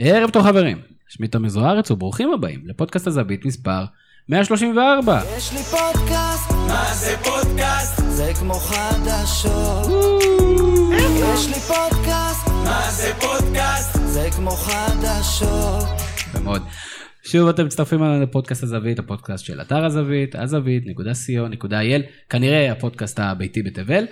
ערב טוב חברים, שמי תמיר זוארץ וברוכים הבאים לפודקאסט הזווית מספר 134. יש לי פודקאסט, מה זה פודקאסט? זה כמו חדשות. יש לי פודקאסט, מה זה פודקאסט? זה כמו חדשות. יפה מאוד. שוב אתם מצטרפים אלינו לפודקאסט הזווית, הפודקאסט של אתר הזווית, הזווית.co.il, כנראה הפודקאסט הביתי בתבל,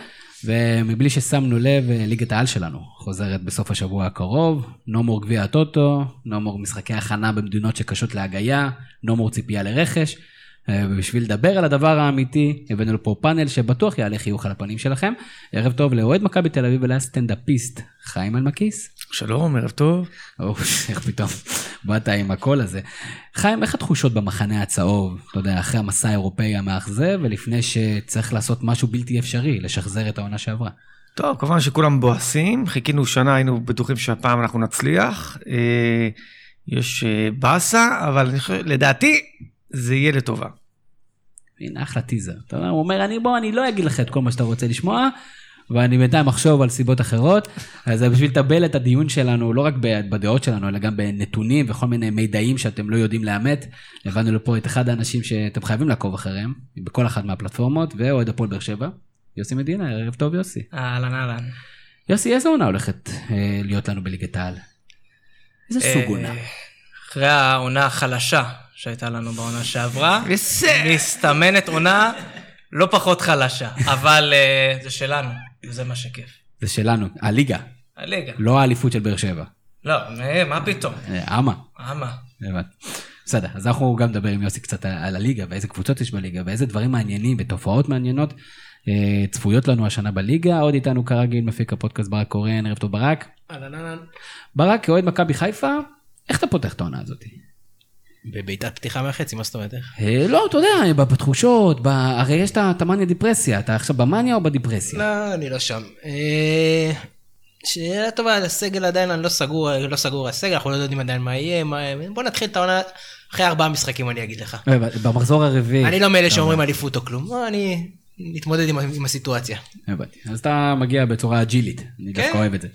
ומבלי ששמנו לב, ליגת העל שלנו חוזרת בסוף השבוע הקרוב, נומור גביע הטוטו, נומור משחקי הכנה במדינות שקשות להגייה, נומור ציפייה לרכש. אה, ובשביל לדבר על הדבר האמיתי, הבאנו לפה פאנל שבטוח יעלה חיוך על הפנים שלכם. ערב טוב לאוהד מכבי תל אביב ולסטנדאפיסט חיים אלמקיס. שלום, ערב טוב. או, איך פתאום באת עם הקול הזה. חיים, איך התחושות במחנה הצהוב, אתה יודע, אחרי המסע האירופאי המאכזב, ולפני שצריך לעשות משהו בלתי אפשרי, לשחזר את העונה שעברה? טוב, כמובן שכולם מבואסים, חיכינו שנה, היינו בטוחים שהפעם אנחנו נצליח. אה, יש אה, באסה, אבל לדעתי זה יהיה לטובה. הנה, אחלה טיזר. אתה הוא אומר, אני בוא, אני לא אגיד לך את כל מה שאתה רוצה לשמוע, ואני בינתיים אחשוב על סיבות אחרות. אז זה בשביל לטבל את הדיון שלנו, לא רק בדעות שלנו, אלא גם בנתונים וכל מיני מידעים שאתם לא יודעים לאמת. הבאנו לפה את אחד האנשים שאתם חייבים לעקוב אחריהם, בכל אחת מהפלטפורמות, ואוהד הפועל באר שבע, יוסי מדינה, ערב טוב יוסי. אהלן אהלן. יוסי, איזה עונה הולכת אה, להיות לנו בליגת העל? איזה סוג עונה? אה, אחרי העונה החלשה שהייתה לנו בעונה שעברה, בסדר. מסתמנת עונה לא פחות חלשה, אבל אה, זה שלנו, וזה מה שכיף. זה שלנו, הליגה, הליגה. לא האליפות של באר שבע. לא, מה- מה פתאום? אה, אמה. אמה. הבנתי. בסדר, אז אנחנו גם נדבר עם יוסי קצת על- הליגה, ואיזה קבוצות יש בליגה, ואיזה דברים מעניינים ותופעות מעניינות אה, צפויות לנו השנה בליגה. עוד איתנו כרגיל מפיק הפודקאסט ברק קורן, ערב טוב ברק. אהלן אהלן. ברק, כאוהד מכבי חיפה, איך אתה פותח את העונה הזאת? בבעיטת פתיחה מהחצי, מה זאת אומרת? אה, לא, אתה יודע, בתחושות. הרי יש את המאניה דיפרסיה, אתה עכשיו במאניה או בדיפרסיה? לא, אני לא שם. אה, שאלה טובה, הסגל עדיין, אני לא סגור, לא סגור הסגל, אנחנו לא יודעים עדיין מה יהיה, מה... בוא נתחיל את העונה, אחרי ארבעה משחקים אני אגיד לך. אה, במחזור הרביעי. אני לא מאלה שאומרים אליפות או כלום, בוא, אני נתמודד עם, עם הסיטואציה. הבנתי. אז אתה מגיע בצורה אג'ילית, אני כן. דווקא אוהב את זה.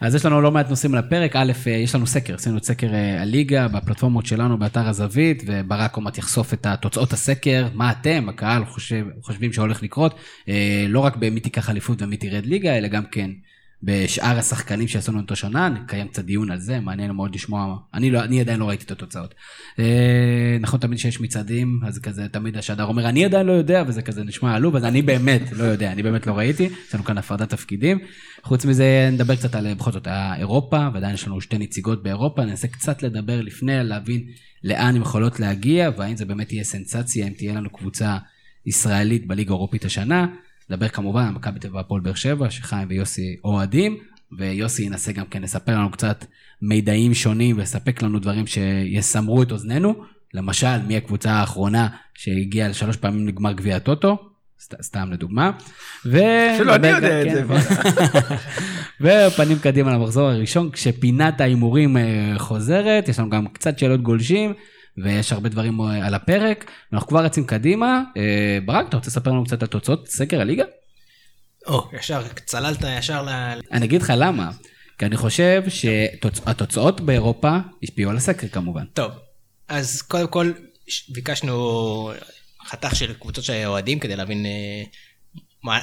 אז יש לנו לא מעט נושאים על הפרק. א', אה, יש לנו סקר, עשינו את סקר אה, הליגה בפלטפורמות שלנו באתר הזווית, וברק עוד מעט יחשוף את תוצאות הסקר, מה אתם, הקהל, חושב, חושבים שהולך לקרות, אה, לא רק במי תיקח אליפות ומי תרד ליגה, אלא גם כן בשאר השחקנים שעשו לנו אותו שנה, נקיים קצת דיון על זה, מעניין מאוד לשמוע, אני, לא, אני עדיין לא ראיתי את התוצאות. אה, נכון תמיד שיש מצעדים, אז כזה תמיד השדר אומר, אני עדיין לא יודע, וזה כזה נשמע עלוב, אז אני באמת לא יודע, אני באמת לא ראיתי, יש לנו כאן הפרדת תפקידים. חוץ מזה, נדבר קצת על בכל זאת אירופה, ועדיין יש לנו שתי נציגות באירופה, ננסה קצת לדבר לפני, להבין לאן הן יכולות להגיע, והאם זה באמת יהיה סנסציה, אם תהיה לנו קבוצה ישראלית בליגה האירופית השנה. נדבר כמובן על מכבי תל אביב והפועל באר שבע, שחיים ויוסי אוהדים, ויוסי ינסה גם כן לספר לנו קצת מידעים שונים ולספק לנו דברים שיסמרו את אוזנינו. למשל, מי הקבוצה האחרונה שהגיעה לשלוש פעמים לגמר גביע הטוטו, סת, סתם לדוגמה. ו... אפילו אני יודע את כן- ופנים קדימה למחזור הראשון, כשפינת ההימורים אה, חוזרת, יש לנו גם קצת שאלות גולשים, ויש הרבה דברים אה, על הפרק, ואנחנו כבר רצים קדימה. אה, ברק, אתה רוצה לספר לנו קצת על תוצאות סקר הליגה? או, ישר צללת ישר ל... אני אגיד לך למה. כי אני חושב שהתוצאות באירופה השפיעו על הסקר כמובן. טוב, אז קודם כל ביקשנו חתך של קבוצות של אוהדים כדי להבין אה, מה,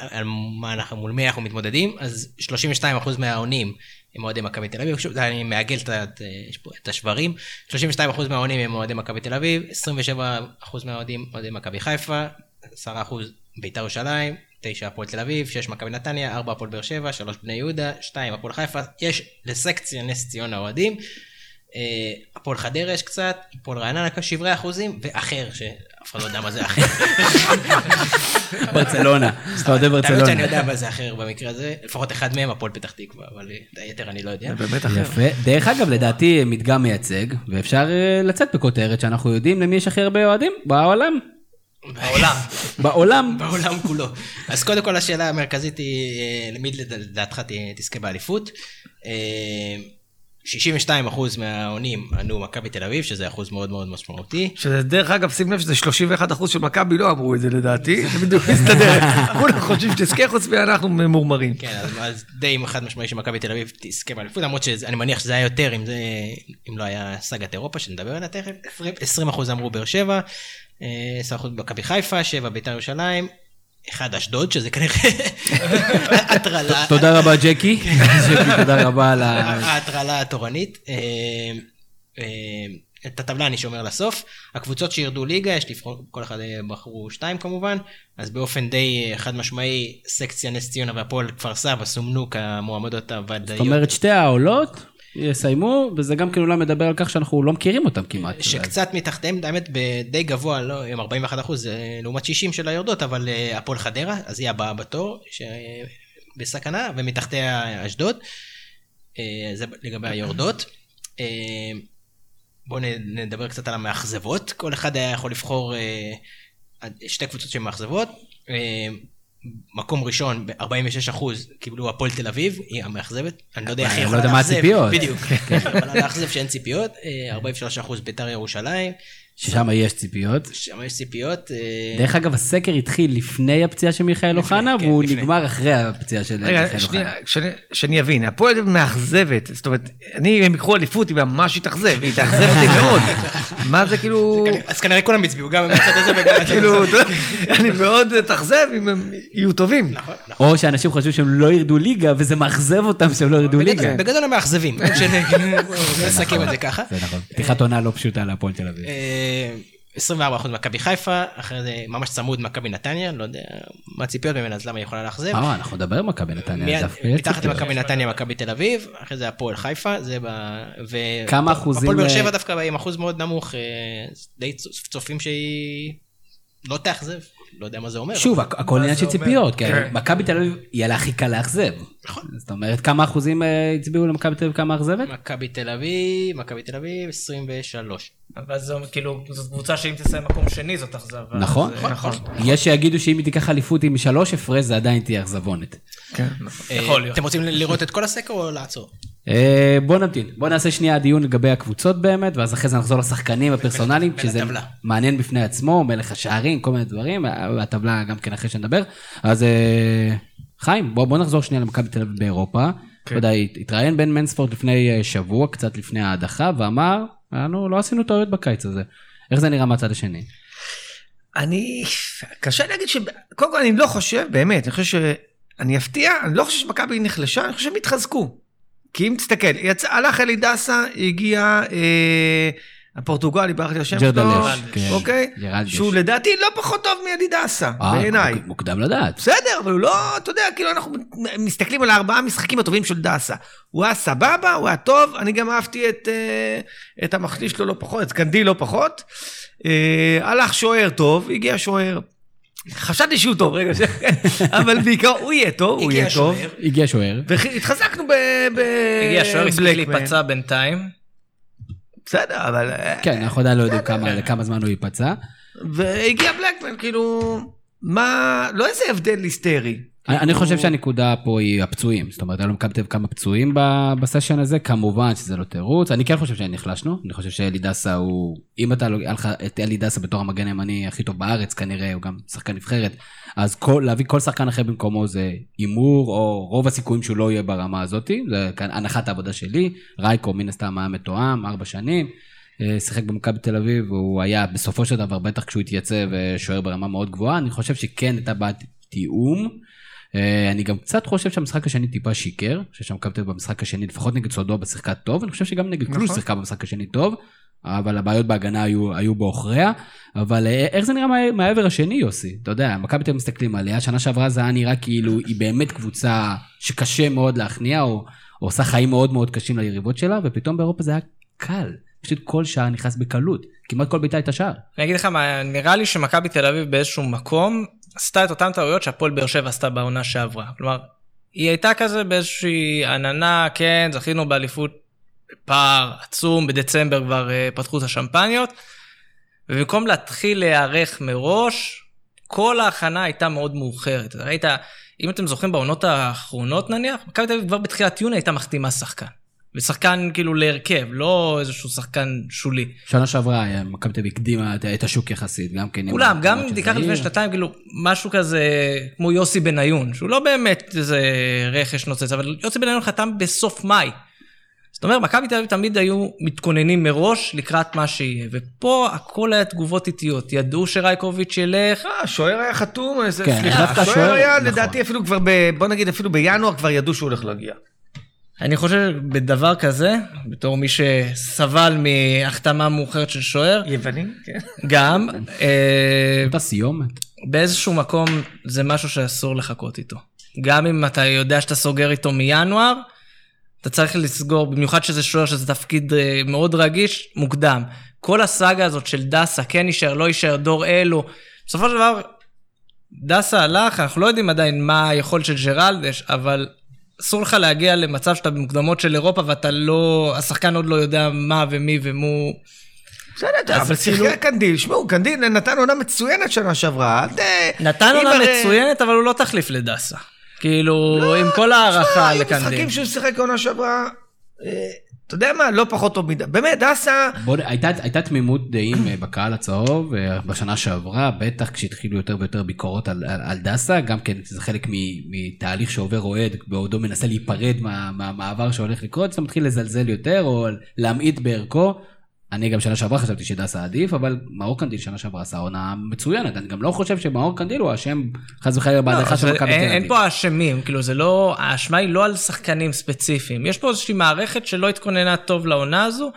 מה אנחנו, מול מי אנחנו מתמודדים, אז 32% מהעונים הם אוהדי מכבי תל אביב, שוב, אני מעגל את, ה- את, יש פה את השברים, 32% מהעונים הם אוהדי מכבי תל אביב, 27% מהאוהדים אוהדי מכבי חיפה, 10% בית"ר ירושלים, 9 הפועל תל אביב, 6 מכבי נתניה, 4 הפועל באר שבע, 3 בני יהודה, 2 הפועל חיפה, יש לסקציה נס ציונה אוהדים. אה, הפועל חדרה יש קצת, הפועל רעננה כשברי אחוזים, ואחר, שאף אחד לא יודע מה זה אחר. ברצלונה, אז אתה אוהד האמת שאני ברצלונה. יודע מה זה אחר במקרה הזה, לפחות אחד מהם הפועל פתח תקווה, אבל את היתר אני לא יודע. זה באמת אחר. יפה. דרך אגב, לדעתי מדגם מייצג, ואפשר אה, לצאת בכותרת שאנחנו יודעים למי יש הכי הרבה אוהדים בעולם. בעולם. בעולם. בעולם כולו. אז קודם כל השאלה המרכזית היא, אה, למי לדעתך תזכה באליפות? אה, 62% מהעונים ענו מכבי תל אביב, שזה אחוז מאוד מאוד משמעותי. שזה דרך אגב, שים לב שזה 31 אחוז של מכבי לא אמרו את זה לדעתי, זה בדיוק מסתדר. כולם חושבים שתזכה חוץ מאנחנו ממורמרים. כן, אז, די חד משמעי שמכבי תל אביב תזכה באליפות, למרות שאני מניח שזה היה יותר אם, זה, אם לא היה סאגת אירופה, שנדבר עליה תכף. 20 אחוז אמרו באר שבע, 10 אחוז מכבי חיפה, 7 בית"ר ירושלים, אחד אשדוד, שזה כנראה הטרלה. תודה רבה ג'קי, ג'קי תודה רבה על ה... ההטרלה התורנית. אה, אה, את הטבלה אני שומר לסוף. הקבוצות שירדו ליגה, יש לבחור, כל אחד אה, בחרו שתיים כמובן, אז באופן די חד משמעי, סקציה נס ציונה והפועל כפר סבא סומנו כמועמדות הוודאיות. זאת אומרת שתי העולות יסיימו, וזה גם כן אולי מדבר על כך שאנחנו לא מכירים אותם כמעט. שקצת מתחתיהם, האמת, די גבוה, לא, עם 41 אחוז, לעומת 60 של היורדות, אבל הפועל חדרה, אז היא הבאה בתור, בסכנה, ומתחתיה אשדוד. זה לגבי היורדות. בואו נדבר קצת על המאכזבות. כל אחד היה יכול לבחור שתי קבוצות שהן מאכזבות. מקום ראשון ב-46 אחוז קיבלו הפועל תל אביב, היא המאכזבת, אני לא יודע איך היא יכולה לאכזב. לא יודע מה הציפיות. בדיוק, יכולה לאכזב שאין ציפיות, 43 אחוז בית"ר ירושלים. ששם יש ציפיות. שם יש ציפיות. דרך אגב, הסקר התחיל לפני הפציעה של מיכאל אוחנה, כן, והוא נגמר אחרי הפציעה של מיכאל אוחנה. רגע, שאני אבין, הפועל מאכזבת, זאת אומרת, אני, אם יקחו אליפות, היא ממש תתאכזב, היא תאכזב אותי מאוד. מה זה כאילו... אז כנראה כולם הצביעו, גם מהצד הזה וגם מהצד כאילו, אני מאוד אתאכזב אם הם יהיו טובים. נכון, נכון. או שאנשים חושבים שהם לא ירדו ליגה, וזה מאכזב אותם שהם לא ירדו ליגה. בגדול הם מאכזבים, נסכם את זה ככה. זה נכון, פתיחת עונה לא פשוטה להפועל תל אביב. 24% מכבי חיפה, אחרי זה ממש צמוד מכבי נתניה, לא יודע מה הציפיות ממנה, אז למה היא יכולה לאכזב? אה, אנחנו נדבר על מכבי נתניה. מתחת למכבי נתניה, מכבי תל אביב, אחרי זה הפועל חיפה, זה ב... כמה אחוזים... הפועל באר שבע דווקא עם אחוז מאוד נמוך, די צופים שהיא לא תאכזב. לא יודע מה זה אומר. שוב, הכל עניין של ציפיות, כן. מכבי תל אביב יהיה לה הכי קל לאכזב. נכון. זאת אומרת, כמה אחוזים הצביעו למכבי תל אביב כמה אכזבת? מכבי תל אביב, מכבי תל אביב, 23. אבל זו כאילו, זאת קבוצה שאם תסיים מקום שני זאת אכזבה. נכון, נכון. יש שיגידו שאם היא תיקח אליפות עם שלוש הפרש זה עדיין תהיה אכזבונת. כן, יכול להיות. אתם רוצים לראות את כל הסקר או לעצור? בוא נמתין, בוא נעשה שנייה דיון לגבי הקבוצות באמת, ואז אחרי זה נחזור לשחקנים הפרסונליים, שזה מעניין בפני עצמו, מלך השערים, כל מיני דברים, והטבלה גם כן אחרי שנדבר. אז חיים, בוא נחזור שנייה למכבי תל אביב באירופה. אתה יודע, התראיין בן מנספורד לפני שבוע, קצת לפני ההדחה, ואמר, אנחנו לא עשינו טעויות בקיץ הזה. איך זה נראה מהצד השני? אני, קשה להגיד ש... קודם כל אני לא חושב, באמת, אני חושב ש... אני אפתיע, אני לא חושב שמכבי נחלשה, אני חושב שהם התחזקו. כי אם תסתכל, יצא, הלך אלי דסה, הגיע אה, הפורטוגלי, ברחתי השם שלו, כן, אוקיי? שהוא לדעתי לא פחות טוב מאלי דסה, בעיניי. מוקדם לדעת. בסדר, אבל הוא לא, אתה יודע, כאילו אנחנו מסתכלים על הארבעה המשחקים הטובים של דסה. הוא היה סבבה, הוא היה טוב, אני גם אהבתי את, אה, את המחליש שלו לא פחות, את סקנדי לא פחות. אה, הלך שוער טוב, הגיע שוער. חשבתי שהוא טוב, רגע, אבל בעיקר הוא יהיה טוב, הוא יהיה טוב. הגיע שוער. והתחזקנו ב... הגיע שוער, הספיק להיפצע בינתיים. בסדר, אבל... כן, אנחנו עדיין לא יודעים לכמה זמן הוא ייפצע. והגיע בלקמן, כאילו, מה, לא איזה הבדל היסטרי. אני חושב שהנקודה פה היא הפצועים, זאת אומרת, מכבי תל כמה פצועים בסשן הזה, כמובן שזה לא תירוץ, אני כן חושב שנחלשנו, אני חושב שאלי דסה הוא, אם אתה, היה לך את אלי דסה בתור המגן הימני הכי טוב בארץ כנראה, הוא גם שחקן נבחרת, אז כל, להביא כל שחקן אחר במקומו זה הימור, או רוב הסיכויים שהוא לא יהיה ברמה הזאת, זה כאן הנחת העבודה שלי, רייקו מן הסתם היה מתואם, ארבע שנים. שיחק במכבי תל אביב, והוא היה בסופו של דבר, בטח כשהוא התייצב, שוער ברמה מאוד גבוהה, אני חושב שכן הייתה בעיית תיאום. אני גם קצת חושב שהמשחק השני טיפה שיקר, ששם קפטן במשחק השני, לפחות נגד סודובה שיחקה טוב, אני חושב שגם נגד נכון. קלוש שיחקה במשחק השני טוב, אבל הבעיות בהגנה היו, היו בעוכריה. אבל איך זה נראה מה, מהעבר השני, יוסי? אתה יודע, מכבי תל מסתכלים עליה, שנה שעברה זה היה נראה כאילו היא באמת קבוצה שקשה מאוד להכניע, או, או עושה חיים מאוד מאוד קשים ליריבות שלה, ופתאום באירופה זה היה קל. פשוט כל שער נכנס בקלות, כמעט כל בעיטה הייתה שער. אני אגיד לך מה, נראה לי שמכבי תל אביב באיזשהו מקום עשתה את אותן טעויות שהפועל באר שבע עשתה בעונה שעברה. כלומר, היא הייתה כזה באיזושהי עננה, כן, זכינו באליפות פער עצום, בדצמבר כבר uh, פתחו את השמפניות, ובמקום להתחיל להיערך מראש, כל ההכנה הייתה מאוד מאוחרת. ראית, אם אתם זוכרים בעונות האחרונות נניח, מכבי תל אביב כבר בתחילת יוני הייתה מחתימה שחקן. ושחקן כאילו להרכב, לא איזשהו שחקן שולי. שנה שעברה אה, מכבי תל אביב הקדימה את- השוק יחסית, גם כן. כולם, גם אם תיקח. לפני שנתיים, כאילו, משהו כזה כמו יוסי בניון, שהוא לא באמת איזה רכש נוצץ, אבל יוסי בניון חתם בסוף מאי. זאת אומרת, מכבי תל אביב תמיד היו מתכוננים מראש לקראת מה שיהיה, ופה הכל היה תגובות איטיות, ידעו שרייקוביץ' ילך, אה, השוער היה חתום, איזה- כן, סליחה, השוער השוער- היה נכון. לדעתי אפילו כבר, ב- בוא נגיד אפילו בינואר כבר ידעו שהוא הולך להגיע. אני חושב שבדבר כזה, בתור מי שסבל מהחתמה מאוחרת של שוער, יווני, כן. גם, אה, אותה סיומת. באיזשהו מקום זה משהו שאסור לחכות איתו. גם אם אתה יודע שאתה סוגר איתו מינואר, אתה צריך לסגור, במיוחד שזה שוער שזה תפקיד אה, מאוד רגיש, מוקדם. כל הסאגה הזאת של דסה, כן יישאר, לא יישאר, דור אלו, בסופו של דבר, דסה הלך, אנחנו לא יודעים עדיין מה היכולת של ג'רלדס, אבל אסור לך להגיע למצב שאתה במוקדמות של אירופה ואתה לא, השחקן עוד לא יודע מה ומי ומו... בסדר, אבל כאילו- שיחקה קנדיל, שמעו, קנדיל נתן עונה מצוינת שנה שעברה, ת... נתן עונה מצוינת, אבל הוא לא תחליף לדסה. כאילו, עם כל ההערכה היו לקנדיל. משחקים שהוא שיחק עונה שעברה, אה, אתה יודע מה, לא פחות טוב מדי. באמת, דסה, בוא, הייתה, הייתה תמימות דעים אה, בקהל הצהוב אה, בשנה שעברה, בטח כשהתחילו יותר ויותר ביקורות על, על, על דסה, גם כן זה חלק מתהליך שעובר אוהד, בעודו מנסה להיפרד מה, מהמעבר שהולך לקרות, אתה מתחיל לזלזל יותר או להמעיט בערכו. אני גם שנה שעברה חשבתי שדסה עדיף, אבל מאור קנדיל שנה שעברה עשה עונה מצוינת, אני גם לא חושב שמאור קנדיל הוא אשם חס וחלילה בהדרכה של מכבי תל אביב. אין פה אשמים, כאילו זה לא, האשמה היא לא על שחקנים ספציפיים. יש פה איזושהי מערכת שלא התכוננה טוב לעונה הזו.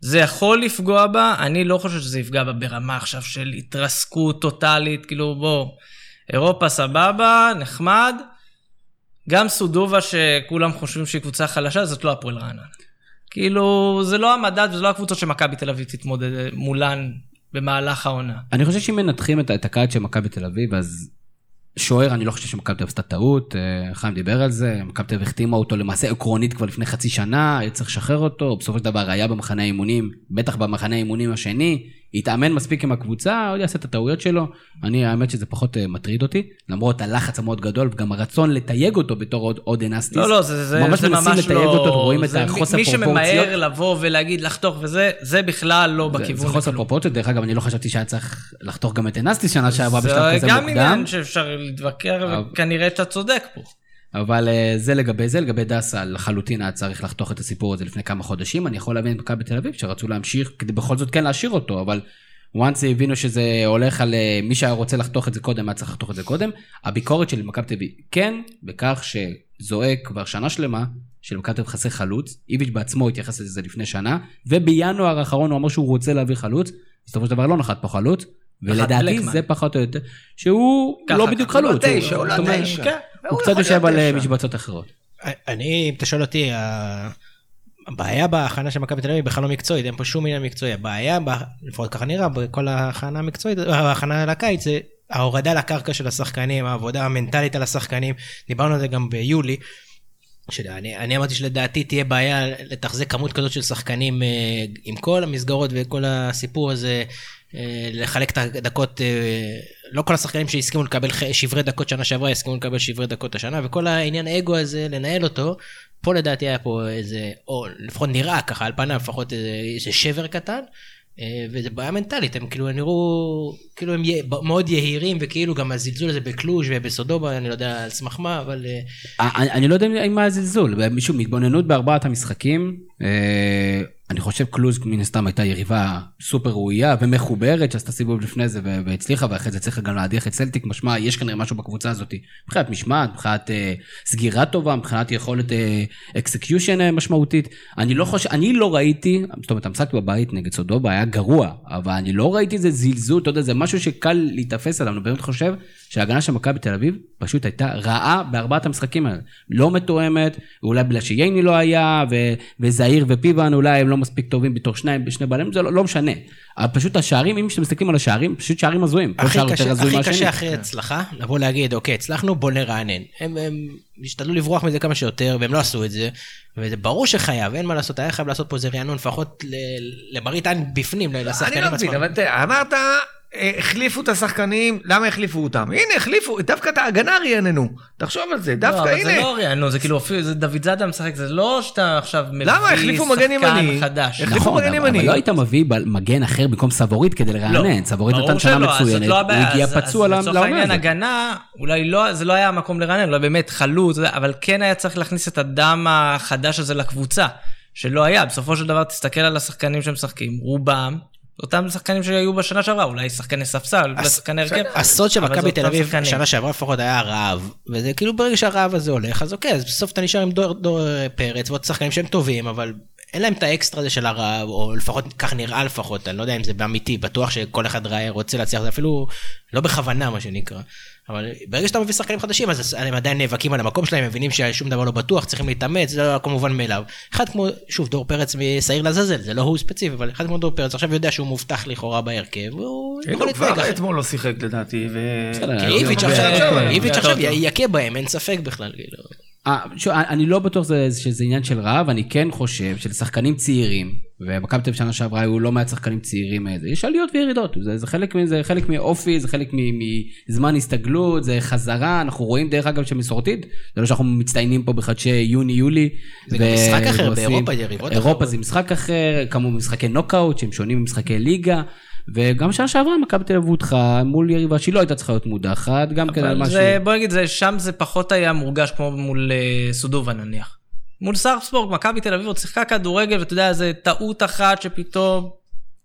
זה יכול לפגוע בה, אני לא חושב שזה יפגע בה ברמה עכשיו של התרסקות טוטאלית, כאילו בוא, אירופה סבבה, נחמד. גם סודובה שכולם חושבים שהיא קבוצה חלשה, זאת לא הפועל רעננה. כאילו, זה לא המדד וזה לא הקבוצות שמכבי תל אביב תתמודד מולן במהלך העונה. אני חושב שאם מנתחים את, את הקיץ של מכבי תל אביב, אז שוער, אני לא חושב שמכבי תל אביב עשתה טעות, אה, חיים דיבר על זה, מכבי תל אביב החתימה אותו למעשה עקרונית כבר לפני חצי שנה, היה צריך לשחרר אותו, בסופו של דבר היה במחנה האימונים, בטח במחנה האימונים השני, התאמן מספיק עם הקבוצה, עוד יעשה את הטעויות שלו, אני האמת שזה פחות אה, מטריד אותי, למרות הלחץ המאוד גדול וגם הרצון לתייג אותו בתור עוד, עוד אנסטיס. לא, לא, זה, זה, ממש זה מנסים ממש לתייג לא... אותו, רואים את זה החוסר מי פרופורציות. שממהר לבוא ולהגיד לחתוך וזה, זה בכלל לא זה, בכיוון. זה חוסר. פרופורציות, דרך אגב, אני לא חשבתי שהיה צריך לחתוך גם את אנסטיס שנה שעברה זה בשלב כזה גם מוקדם. עניין שאפשר להתווכח, אבל- וכנראה שאתה צודק פה. אבל אה, זה לגבי זה, לגבי דסה, לחלוטין היה צריך לחתוך את הסיפור הזה לפני כמה חודשים. אני יכול להבין את מכבי תל אביב שרצו להמשיך כדי בכל זאת כן להשאיר אותו, אבל once הבינו שזה הולך על אה, מי שהיה רוצה לחתוך את זה קודם, היה צריך לחתוך את זה קודם. הביקורת של מכבי תל אביב כן, בכך שזועק כבר שנה שלמה שלמכבי תל אביב חסר חלוץ, איביץ' בעצמו התייחס לזה לפני שנה, ובינואר האחרון הוא אמר שהוא רוצה להביא חלוץ, בסופו של דבר לא נחת פה חלוץ. ולדעתי. זה פחות או יותר, שהוא לא. בדיוק הוא לא חלוץ. תשע, הוא לא תשע. הוא הוא קצת יושב על אה. משבצות אחרות. אני, אם אתה שואל אותי, הבעיה בהכנה של מכבי תל אביב בכלל לא מקצועית, אין פה שום עניין מקצועי. הבעיה, לפחות ככה נראה, בכל ההכנה המקצועית, ההכנה לקיץ, זה ההורדה לקרקע של השחקנים, העבודה המנטלית על השחקנים. דיברנו על זה גם ביולי. שאני אני אמרתי שלדעתי תהיה בעיה לתחזק כמות כזאת של שחקנים אה, עם כל המסגרות וכל הסיפור הזה, לחלק את הדקות, אה, לא כל השחקנים שהסכימו לקבל שברי דקות שנה שעברה הסכימו לקבל שברי דקות השנה, וכל העניין האגו הזה, לנהל אותו, פה לדעתי היה פה איזה, או לפחות נראה ככה, על פניו לפחות איזה, איזה שבר קטן. אה, וזה בעיה מנטלית, הם כאילו נראו, כאילו הם מאוד יהירים, וכאילו גם הזלזול הזה בקלוז' ובסודובה, אני לא יודע על סמך מה, אבל אה, אני, אני לא יודע אם מה הזלזול, מישהו מהתבוננות בארבעת המשחקים, אה, אני חושב קלוז מן הסתם הייתה יריבה סופר ראויה ומחוברת שעשתה סיבוב לפני זה והצליחה ואחרי זה צריך גם להדיח את סלטיק, משמע יש כנראה משהו בקבוצה הזאת מבחינת משמעת, מבחינת אה, סגירה טובה, מבחינת יכולת execution אה, משמעותית. אני לא חושב, אני לא ראיתי, זאת אומרת המשחק בבית נגד סודובה היה גרוע, אבל אני לא ראיתי איזה זלזול, אתה יודע, זה משהו שקל להיתפס עליו, אני באמת חושב שההגנה של מכבי תל אביב פשוט הייתה רעה בארבעת המשחקים האלה. לא מתואמת, אולי בגלל שייני לא היה, ו- וזעיר ופיבן אולי הם לא מספיק טובים בתור שניים, שני בעלים, זה לא, לא משנה. אבל פשוט השערים, אם אתם מסתכלים על השערים, פשוט שערים הזויים. כל הכי שער קשה, הכי. קשה אחרי הצלחה, לבוא להגיד, אוקיי, הצלחנו, בוא נרענן. הם, הם השתדלו לברוח מזה כמה שיותר, והם לא עשו את זה, וזה ברור שחייב, אין מה לעשות, היה חייב לעשות פה איזה רענון, לפחות ל- למראית עין בפנים, אני לשחקנים לא מבין, עצמם. אבל אמרת, החליפו את השחקנים, למה החליפו אותם? הנה, החליפו, דווקא את ההגנה רעננו. תחשוב על זה, לא, דווקא אבל הנה. זה לא רענון, זה כאילו אפילו, זה דוד זאדה משחק, זה לא שאתה עכשיו מביא. שחקן חדש. החליפו נכון, מגן אבל ימני. אבל לא היית מביא מגן אחר במקום סבורית כדי לרענן. סבורית לא, ברור נתן שנה מצוינת, לא הוא. הגיע פצוע אז ל- לצורך לעונה העניין הזאת. הגנה, אולי לא, זה לא היה המקום לרענן, אולי באמת חלוץ, אבל כן היה צריך להכניס את הדם החדש הזה לקבוצה, שלא היה. בסופו של דבר, תסתכל על השחקנים שמשחקים, רובם, אותם שחקנים שהיו בשנה שעברה, אולי שחקני ספסל, אולי שחקני הרכב. הסוד של מכבי תל אביב. שנה שעברה לפחות היה הרעב, וזה כאילו ברגע שהרעב הזה הולך, אז אוקיי, אז בסוף אתה נשאר עם דור, דור אה, פרץ ועוד שחקנים שהם טובים, אבל אין להם את האקסטרה הזה של הרעב, או לפחות כך נראה לפחות, אני לא יודע אם זה באמיתי, בטוח שכל אחד ראה- רוצה להצליח, זה אפילו לא בכוונה מה שנקרא. אבל ברגע שאתה מביא שחקנים חדשים, אז הם עדיין נאבקים על המקום שלהם, מבינים ששום דבר לא בטוח, צריכים להתאמץ, זה לא כמובן מאליו. אחד כמו, שוב, דור פרץ משעיר לעזאזל, זה לא הוא ספציפי, אבל אחד כמו דור פרץ עכשיו יודע שהוא מובטח לכאורה בהרכב, הנה, יכול הוא כבר להתנהג. אתמול לא שיחק לדעתי, ו... איביץ' אה, עכשיו. יכה בהם, אין ספק בכלל, כאילו. שוב, אני לא בטוח שזה, שזה עניין של רעב, אני כן חושב שלשחקנים צעירים, ומכבי תל אביב שנה שעברה היו לא מעט שחקנים צעירים, אה, זה- יש עליות וירידות, זה, זה, חלק, זה חלק מאופי, זה חלק מזמן הסתגלות, זה חזרה, אנחנו רואים דרך אגב שמסורתית, זה לא שאנחנו מצטיינים פה בחדשי יוני-יולי. זה גם משחק אחר, באירופה, יריבות אירופה אחרות. זה משחק אחר, כמו משחקי נוקאוט שהם שונים ממשחקי ליגה. וגם שנה שעברה מכבי תל אביב הודחה מול יריבה שהיא לא הייתה צריכה להיות מודחת, גם כן על משהו. זה, בוא נגיד, זה, שם זה פחות היה מורגש כמו מול אה, סודובה נניח. מול סארפסבורג, מכבי תל אביב עוד שיחקה כדורגל, ואתה יודע, זה טעות אחת שפתאום...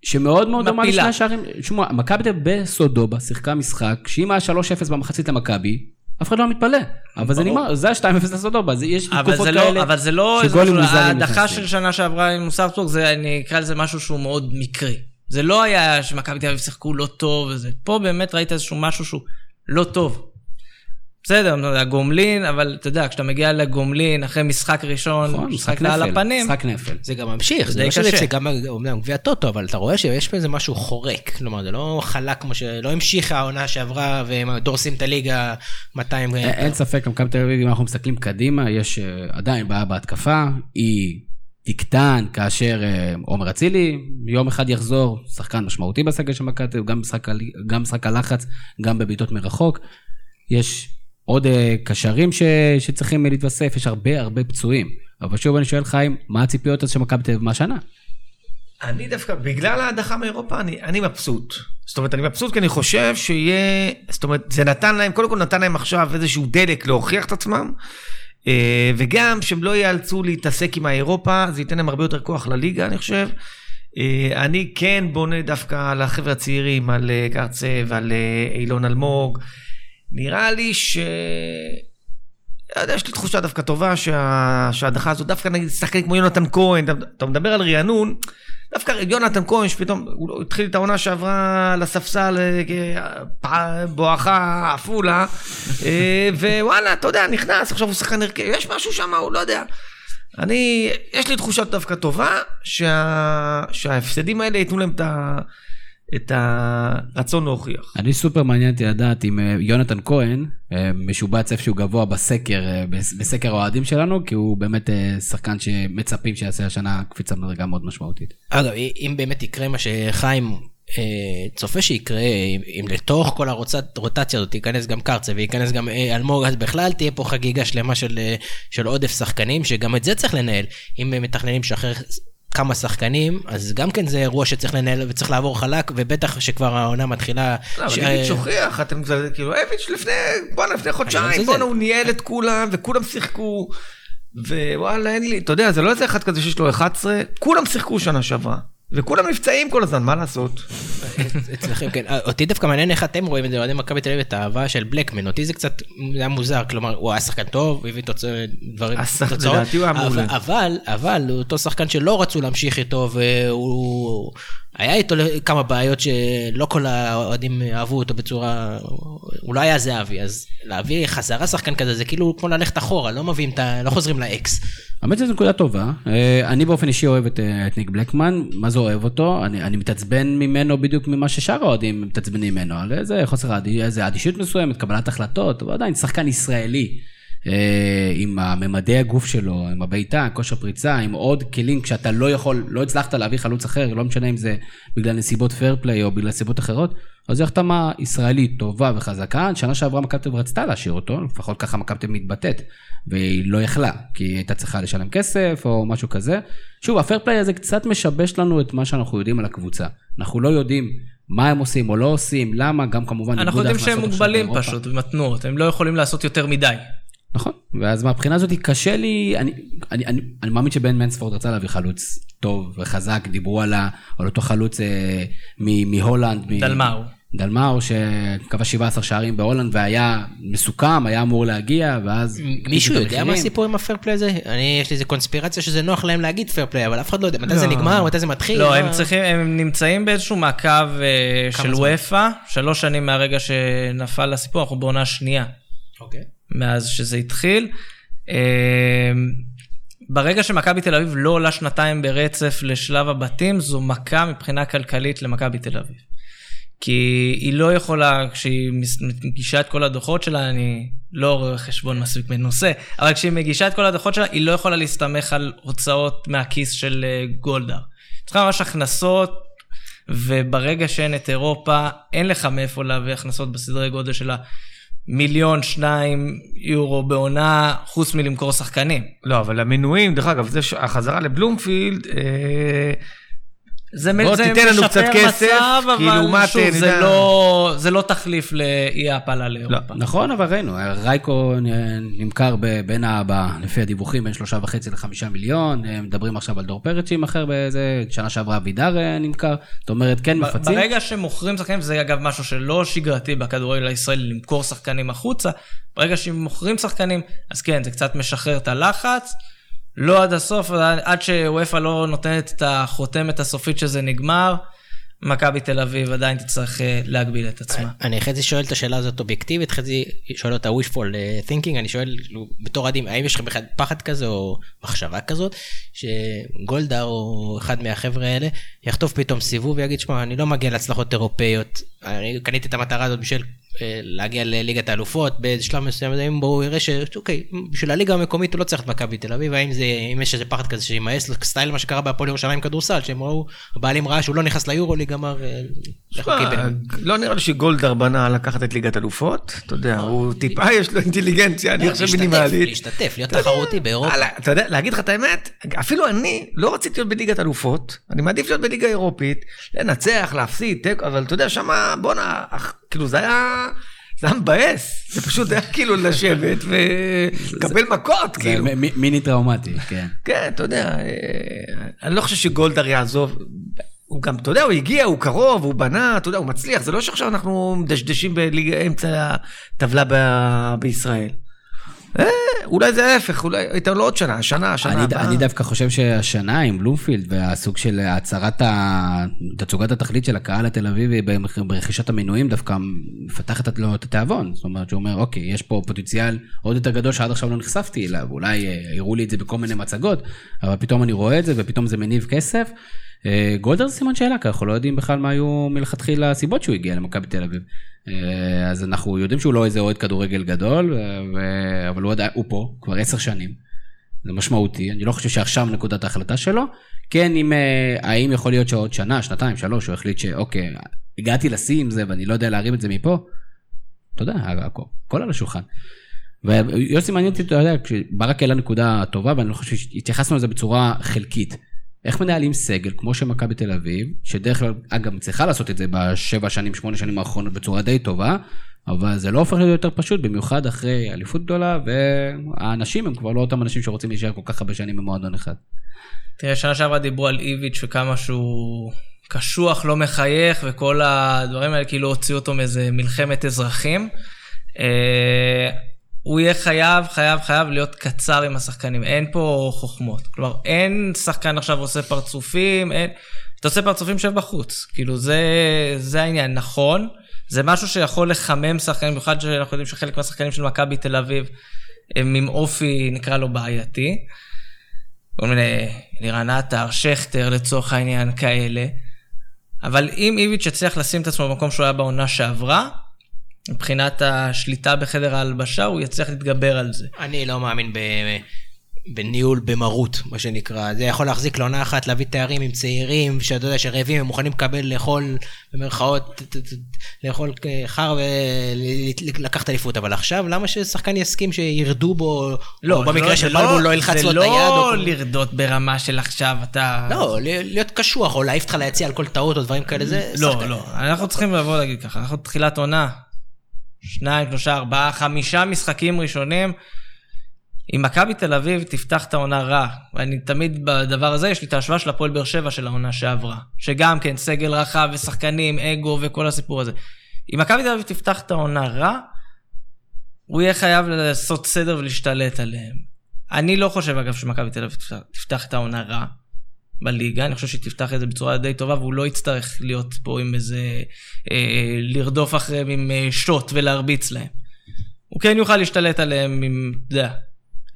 שמאוד מאוד דומה. לשני השערים. שמע, מכבי תל אביב בסודובה שיחקה משחק, שאם היה 3-0 במחצית למכבי, אף אחד לא היה מתפלא. אבל זה. נגמר, זה ה-2-0 לסודובה, זה- יש תקופות זה, כאלה. לא, אבל זה לא ההדחה. של שנה שעברה עם סארפסבורג, זה, אני אקרא לזה משהו שהוא מאוד מקרי. זה לא היה שמכבי תל אביב שיחקו לא טוב וזה. פה באמת ראית איזשהו משהו שהוא לא טוב. בסדר, לא יודע, גומלין, אבל אתה יודע, כשאתה מגיע לגומלין אחרי משחק ראשון, נכון, משחק על נפל, הפנים, משחק נפל. זה גם ממשיך, זה זה לא קשה. אצלי גם אומנם גביע טוטו, אבל אתה רואה שיש פה איזה משהו חורק. כלומר, זה לא חלק כמו שלא המשיכה העונה שעברה והם דורסים את הליגה 200... אין- ספק, למכבי תל אביב, אם אנחנו מסתכלים קדימה, יש אה, עדיין בעיה בהתקפה, היא תקטן כאשר אה, עומר אצילי יום אחד יחזור, שחקן משמעותי בסגל של מכבי תל גם משחק הלחץ, גם בבעיטות מרחוק. יש עוד אה, קשרים ש, שצריכים להתווסף, יש הרבה הרבה פצועים. אבל שוב אני שואל חיים, מה הציפיות אז של מכבי תל אביב מהשנה? אני דווקא, בגלל ההדחה מאירופה, אני, אני מבסוט. זאת אומרת, אני מבסוט כי אני חושב שיהיה, זאת אומרת, זה נתן להם, קודם כל נתן להם עכשיו איזשהו דלק להוכיח את עצמם, וגם שהם לא ייאלצו להתעסק עם האירופה, זה ייתן להם הרבה יותר כוח לליגה, אני חושב. אה, אני כן בונה דווקא על החבר'ה הצעירים, על אה, קרצה ועל אה, אילון אלמוג. נראה לי ש... לא יש לי תחושה דווקא טובה שה... שההדחה הזאת, דווקא נגיד שחקן כמו יונתן כהן, אתה מדבר על רענון, דווקא יונתן כהן שפתאום, הוא לא- התחיל את העונה שעברה לספסל אה, בואכה עפולה, אה, ווואלה, אתה יודע, נכנס, עכשיו הוא שחקן הרכב, יש משהו שם, הוא לא יודע. אני, יש לי תחושה דווקא טובה, שה... שההפסדים האלה ייתנו להם את, ה... את הרצון להוכיח. אני סופר מעניין אותי לדעת אם אה, יונתן כהן אה, משובץ איפשהו גבוה בסקר, אה, בס- בסקר האוהדים שלנו, כי הוא באמת שחקן שמצפים שיעשה השנה קפיצה מדרגה מאוד משמעותית. אגב, אם באמת יקרה מה שחיים צופה שיקרה, אם, לתוך כל הרוטציה הזאת ייכנס גם קרצה וייכנס גם אלמוג, אז בכלל תהיה פה חגיגה שלמה של, של עודף שחקנים, שגם את זה צריך לנהל. אם מתכננים לשחרר כמה שחקנים, אז גם כן זה אירוע שצריך לנהל וצריך לעבור חלק, ובטח שכבר העונה מתחילה. לא, ש- אבל איביץ' הוכיח, אתם כאילו, איביץ' לפני, בואנה, לפני חודשיים. בואנה, הוא ניהל את כולם, וכולם שיחקו, ווואלה, אין לי, אתה יודע, זה לא איזה אחד כזה שיש לו 11, כולם שיחקו שנה שעברה, וכולם נפצעים כל הזמן, מה לעשות? אצלכם כן, אה, אותי דווקא מעניין איך אתם רואים את זה, אוהדי מכבי תל אביב, את האהבה של בלקמן, אותי זה קצת זה היה מוזר, כלומר הוא היה שחקן טוב, הוא הביא דברים, השח- תוצאות, אבל-. אבל, אבל הוא אותו שחקן שלא רצו להמשיך איתו, והוא היה איתו כמה בעיות שלא כל האוהדים אהבו אותו בצורה, הוא לא היה זהבי, אז להביא חזרה שחקן כזה זה כאילו כמו ללכת אחורה, לא מביאים את ה... לא חוזרים לאקס. האמת שזו נקודה טובה. אה, אני באופן אישי אוהב את, אה, את ניק בלקמן, מה זה אוהב אותו? אני, אני מתעצבן ממנו בדיוק ממה ששאר האוהדים מתעצבנים ממנו, על איזה חוסר אדישות מסוימת, קבלת החלטות, אבל עדיין שחקן ישראלי. אה, עם הממדי הגוף שלו, עם הבעיטה, כושר פריצה, עם עוד כלים, כשאתה לא יכול, לא הצלחת להביא חלוץ אחר, לא משנה אם זה בגלל נסיבות fair play או בגלל נסיבות אחרות, אז זו החתמה ישראלית טובה וחזקה. שנה שעברה מכבי רצתה להשאיר אותו, לפחות ככה מכבי מתבטאת, והיא לא יכלה, כי היא הייתה צריכה לשלם כסף או משהו כזה. שוב, ה fair play הזה קצת משבש לנו את מה שאנחנו יודעים על הקבוצה. אנחנו לא יודעים מה הם עושים או לא עושים, למה, גם כמובן אנחנו יודעים שהם מוגבלים. פשוט, ומתנות, הם לא יכולים לעשות יותר מדי. נכון, ואז מהבחינה הזאת קשה לי, אני, אני, אני, אני מאמין שבן מנספורד רצה להביא חלוץ טוב וחזק, דיברו על, ה, על אותו חלוץ אה, מ, מהולנד. מ- דלמאו. דלמאו שקבע 17 שערים בהולנד והיה מסוכם, היה אמור להגיע, ואז... מישהו יודע מה. הסיפור עם ה fair play הזה? אני, יש לי איזה קונספירציה שזה נוח להם להגיד fair play, אבל אף אחד לא יודע מתי זה נגמר, מתי זה מתחיל. לא, מה- הם צריכים, הם נמצאים באיזשהו מעקב אה, של? אופ"א, שלוש שנים מהרגע שנפל הסיפור, אנחנו בעונה שנייה. אוקיי. מאז שזה התחיל. אה, ברגע שמכבי תל אביב לא עולה שנתיים ברצף לשלב הבתים, זו מכה מבחינה כלכלית למכבי תל אביב. כי היא לא יכולה, כשהיא מגישה את כל הדוחות שלה, אני לא רואה חשבון מספיק מנוסה, אבל כשהיא מגישה את כל הדוחות שלה, היא לא יכולה להסתמך על הוצאות מהכיס של אה, גולדהר. צריכה ממש הכנסות, וברגע שאין את אירופה, אין לך מאיפה להביא הכנסות בסדרי גודל של המיליון, שניים יורו בעונה, חוץ מלמכור שחקנים. לא, אבל המנויים, דרך אגב, זה החזרה לבלומפילד, אה, זה, בוא, זה תיתן לנו קצת כסף, מצב, כי אבל לעומת, שוב, זה יודע- לא, זה לא תחליף לאי העפלה לאירופה. נכון, אבל ראינו, רייקו נמכר בין, ה- ב- לפי הדיווחים, בין שלושה וחצי לחמישה מיליון, אה, מדברים עכשיו על דור פרץ שימכר באיזה, שנה שעברה אבידר אה, נמכר, זאת אומרת, כן מפצים. ברגע שמוכרים שחקנים, זה אגב משהו שלא שגרתי בכדורגל הישראלי, למכור שחקנים החוצה, ברגע שמוכרים שחקנים, אז כן, זה קצת משחרר את הלחץ. לא עד הסוף, עד- שוופא לא נותנת את החותמת הסופית שזה נגמר, מכבי תל אביב עדיין תצטרך אה, להגביל את עצמה. אני חצי שואל את השאלה הזאת אובייקטיבית, חצי שואל אותה wishful אה, thinking, אני שואל כאילו, בתור אוהדים, האם יש לכם בכלל פחד כזה או מחשבה כזאת, שגולדהר או אחד מהחבר'ה האלה יחטוף פתאום סיבוב ויגיד, שמע, אני לא מגיע להצלחות אירופאיות, אני קניתי את המטרה הזאת בשביל להגיע לליגת האלופות באיזה שלב מסוים, אם בואו יראה שאוקיי, בשביל הליגה המקומית הוא לא צריך את מכבי תל אביב, האם זה, אם יש איזה פחד כזה שימאס לו סטייל מה שקרה בהפועל ירושלים כדורסל, שהם ראו, הבעלים ראה שהוא לא נכנס ליורוליג, אמר, אה. לא נראה לי שגולדהר בנה לקחת את ליגת אלופות, אתה יודע, הוא טיפה יש לו אינטליגנציה, אני חושב מינימלית. להשתתף, להיות תחרותי באירופה. אתה יודע, להגיד לך את האמת, אפילו אני לא רציתי להיות בליגת אלופות, אני מעדיף להיות בליגה אירופית, לנצח, להפסיד, אבל אתה יודע, שמה, בואנה, כאילו זה היה... זה היה מבאס, זה פשוט היה כאילו לשבת ולקבל מכות, זה כאילו. מ- מיני טראומטי, כן. כן, אתה יודע, אה, אני לא חושב שגולדהר יעזוב. הוא גם, אתה יודע, הוא הגיע, הוא קרוב, הוא בנה, אתה יודע, הוא מצליח. זה לא שעכשיו אנחנו מדשדשים באמצע הטבלה בישראל. אה, אולי זה ההפך, אולי ייתן לו עוד שנה, שנה, שנה אני, הבאה. אני דווקא חושב שהשנה עם בלומפילד והסוג של הצהרת. תצוגת התכלית של הקהל התל אביבי ברכישת המנויים דווקא מפתחת לו את התיאבון. זאת אומרת שהוא אומר, אוקיי, יש פה פוטנציאל עוד יותר גדול שעד עכשיו לא נחשפתי אליו, אולי אה, הראו לי את זה בכל מיני מצגות, אבל פתאום אני רואה את זה ופתאום זה מניב כסף. אה, גולדר זה סימן שאלה, כי אנחנו לא יודעים בכלל מה היו מלכתחילה הסיבות שהוא הגיע למכבי תל אביב. אה, אז אנחנו יודעים שהוא לא איזה אוהד כדורגל גדול, ו- אבל הוא, עדיין- הוא פה כבר עשר שנים. זה משמעותי, אני לא חושב שעכשיו נקודת ההחלטה שלו. כן, אם, אה, האם יכול להיות שעוד שנה, שנתיים, שלוש, הוא החליט שאוקיי, הגעתי לשיא עם זה ואני לא יודע להרים את זה מפה, אתה יודע, הכל, על השולחן. ויוסי מעניין אותי, אתה יודע, כשברק העלה נקודה טובה, ואני לא חושב שהתייחסנו לזה בצורה חלקית. איך מנהלים סגל, כמו שמכבי תל אביב, שדרך כלל, אגב, צריכה לעשות את זה בשבע שנים, שמונה שנים האחרונות בצורה די טובה, אבל זה לא הופך להיות יותר פשוט, במיוחד אחרי אליפות גדולה, והאנשים הם כבר לא אותם אנשים שרוצים להישאר כל כך הרבה שנים במועדון אחד. תראה, שנה שעברה דיברו על איביץ' וכמה שהוא קשוח, לא מחייך, וכל הדברים האלה כאילו הוציאו אותו מאיזה מלחמת אזרחים. הוא יהיה חייב, חייב, חייב להיות קצר עם השחקנים, אין פה חוכמות. כלומר, אין שחקן עכשיו עושה פרצופים, אין... אתה עושה פרצופים שב בחוץ. כאילו, זה, זה העניין. נכון, זה משהו שיכול לחמם שחקנים, במיוחד שאנחנו יודעים שחלק מהשחקנים של מכבי תל אביב הם עם אופי, נקרא לו, בעייתי. כל מיני לירן עטר, שכטר לצורך העניין, כאלה. אבל אם איביץ' יצליח לשים את עצמו במקום שהוא היה בעונה שעברה, מבחינת השליטה בחדר ההלבשה, הוא יצליח להתגבר על זה. אני לא מאמין ב... בניהול במרות, מה שנקרא. זה יכול להחזיק לעונה אחת, להביא תארים עם צעירים, שאתה יודע שרעבים, הם מוכנים לקבל, לאכול, במרכאות, לאכול חר ולקחת אליפות. אבל עכשיו, למה ששחקן יסכים שירדו בו, לא, או במקרה זה של לא- בלבול לא ילחץ לו את היד? זה לא לרדות ברמה של עכשיו אתה... לא, להיות קשוח, או להעיף אותך ליציע על כל טעות או דברים כאלה, זה לא, שחקן. לא, אנחנו צריכים לבוא להגיד ככה, אנחנו תחילת עונה, שניים, שלושה, ארבעה, חמישה משחקים ראשונים. אם מכבי תל אביב תפתח את העונה רע, ואני תמיד בדבר הזה, יש לי את ההשוואה של הפועל באר שבע של העונה שעברה, שגם כן סגל רחב ושחקנים, אגו וכל הסיפור הזה. אם מכבי תל אביב תפתח את העונה רע, הוא יהיה חייב לעשות סדר ולהשתלט עליהם. אני לא חושב אגב שמכבי תל אביב תפתח- את העונה רע בליגה, אני חושב שהיא תפתח את זה בצורה די טובה והוא לא יצטרך להיות פה עם איזה... אה, לרדוף אחריהם עם אה, שוט ולהרביץ להם. הוא כן יוכל להשתלט עליהם עם, אתה יודע,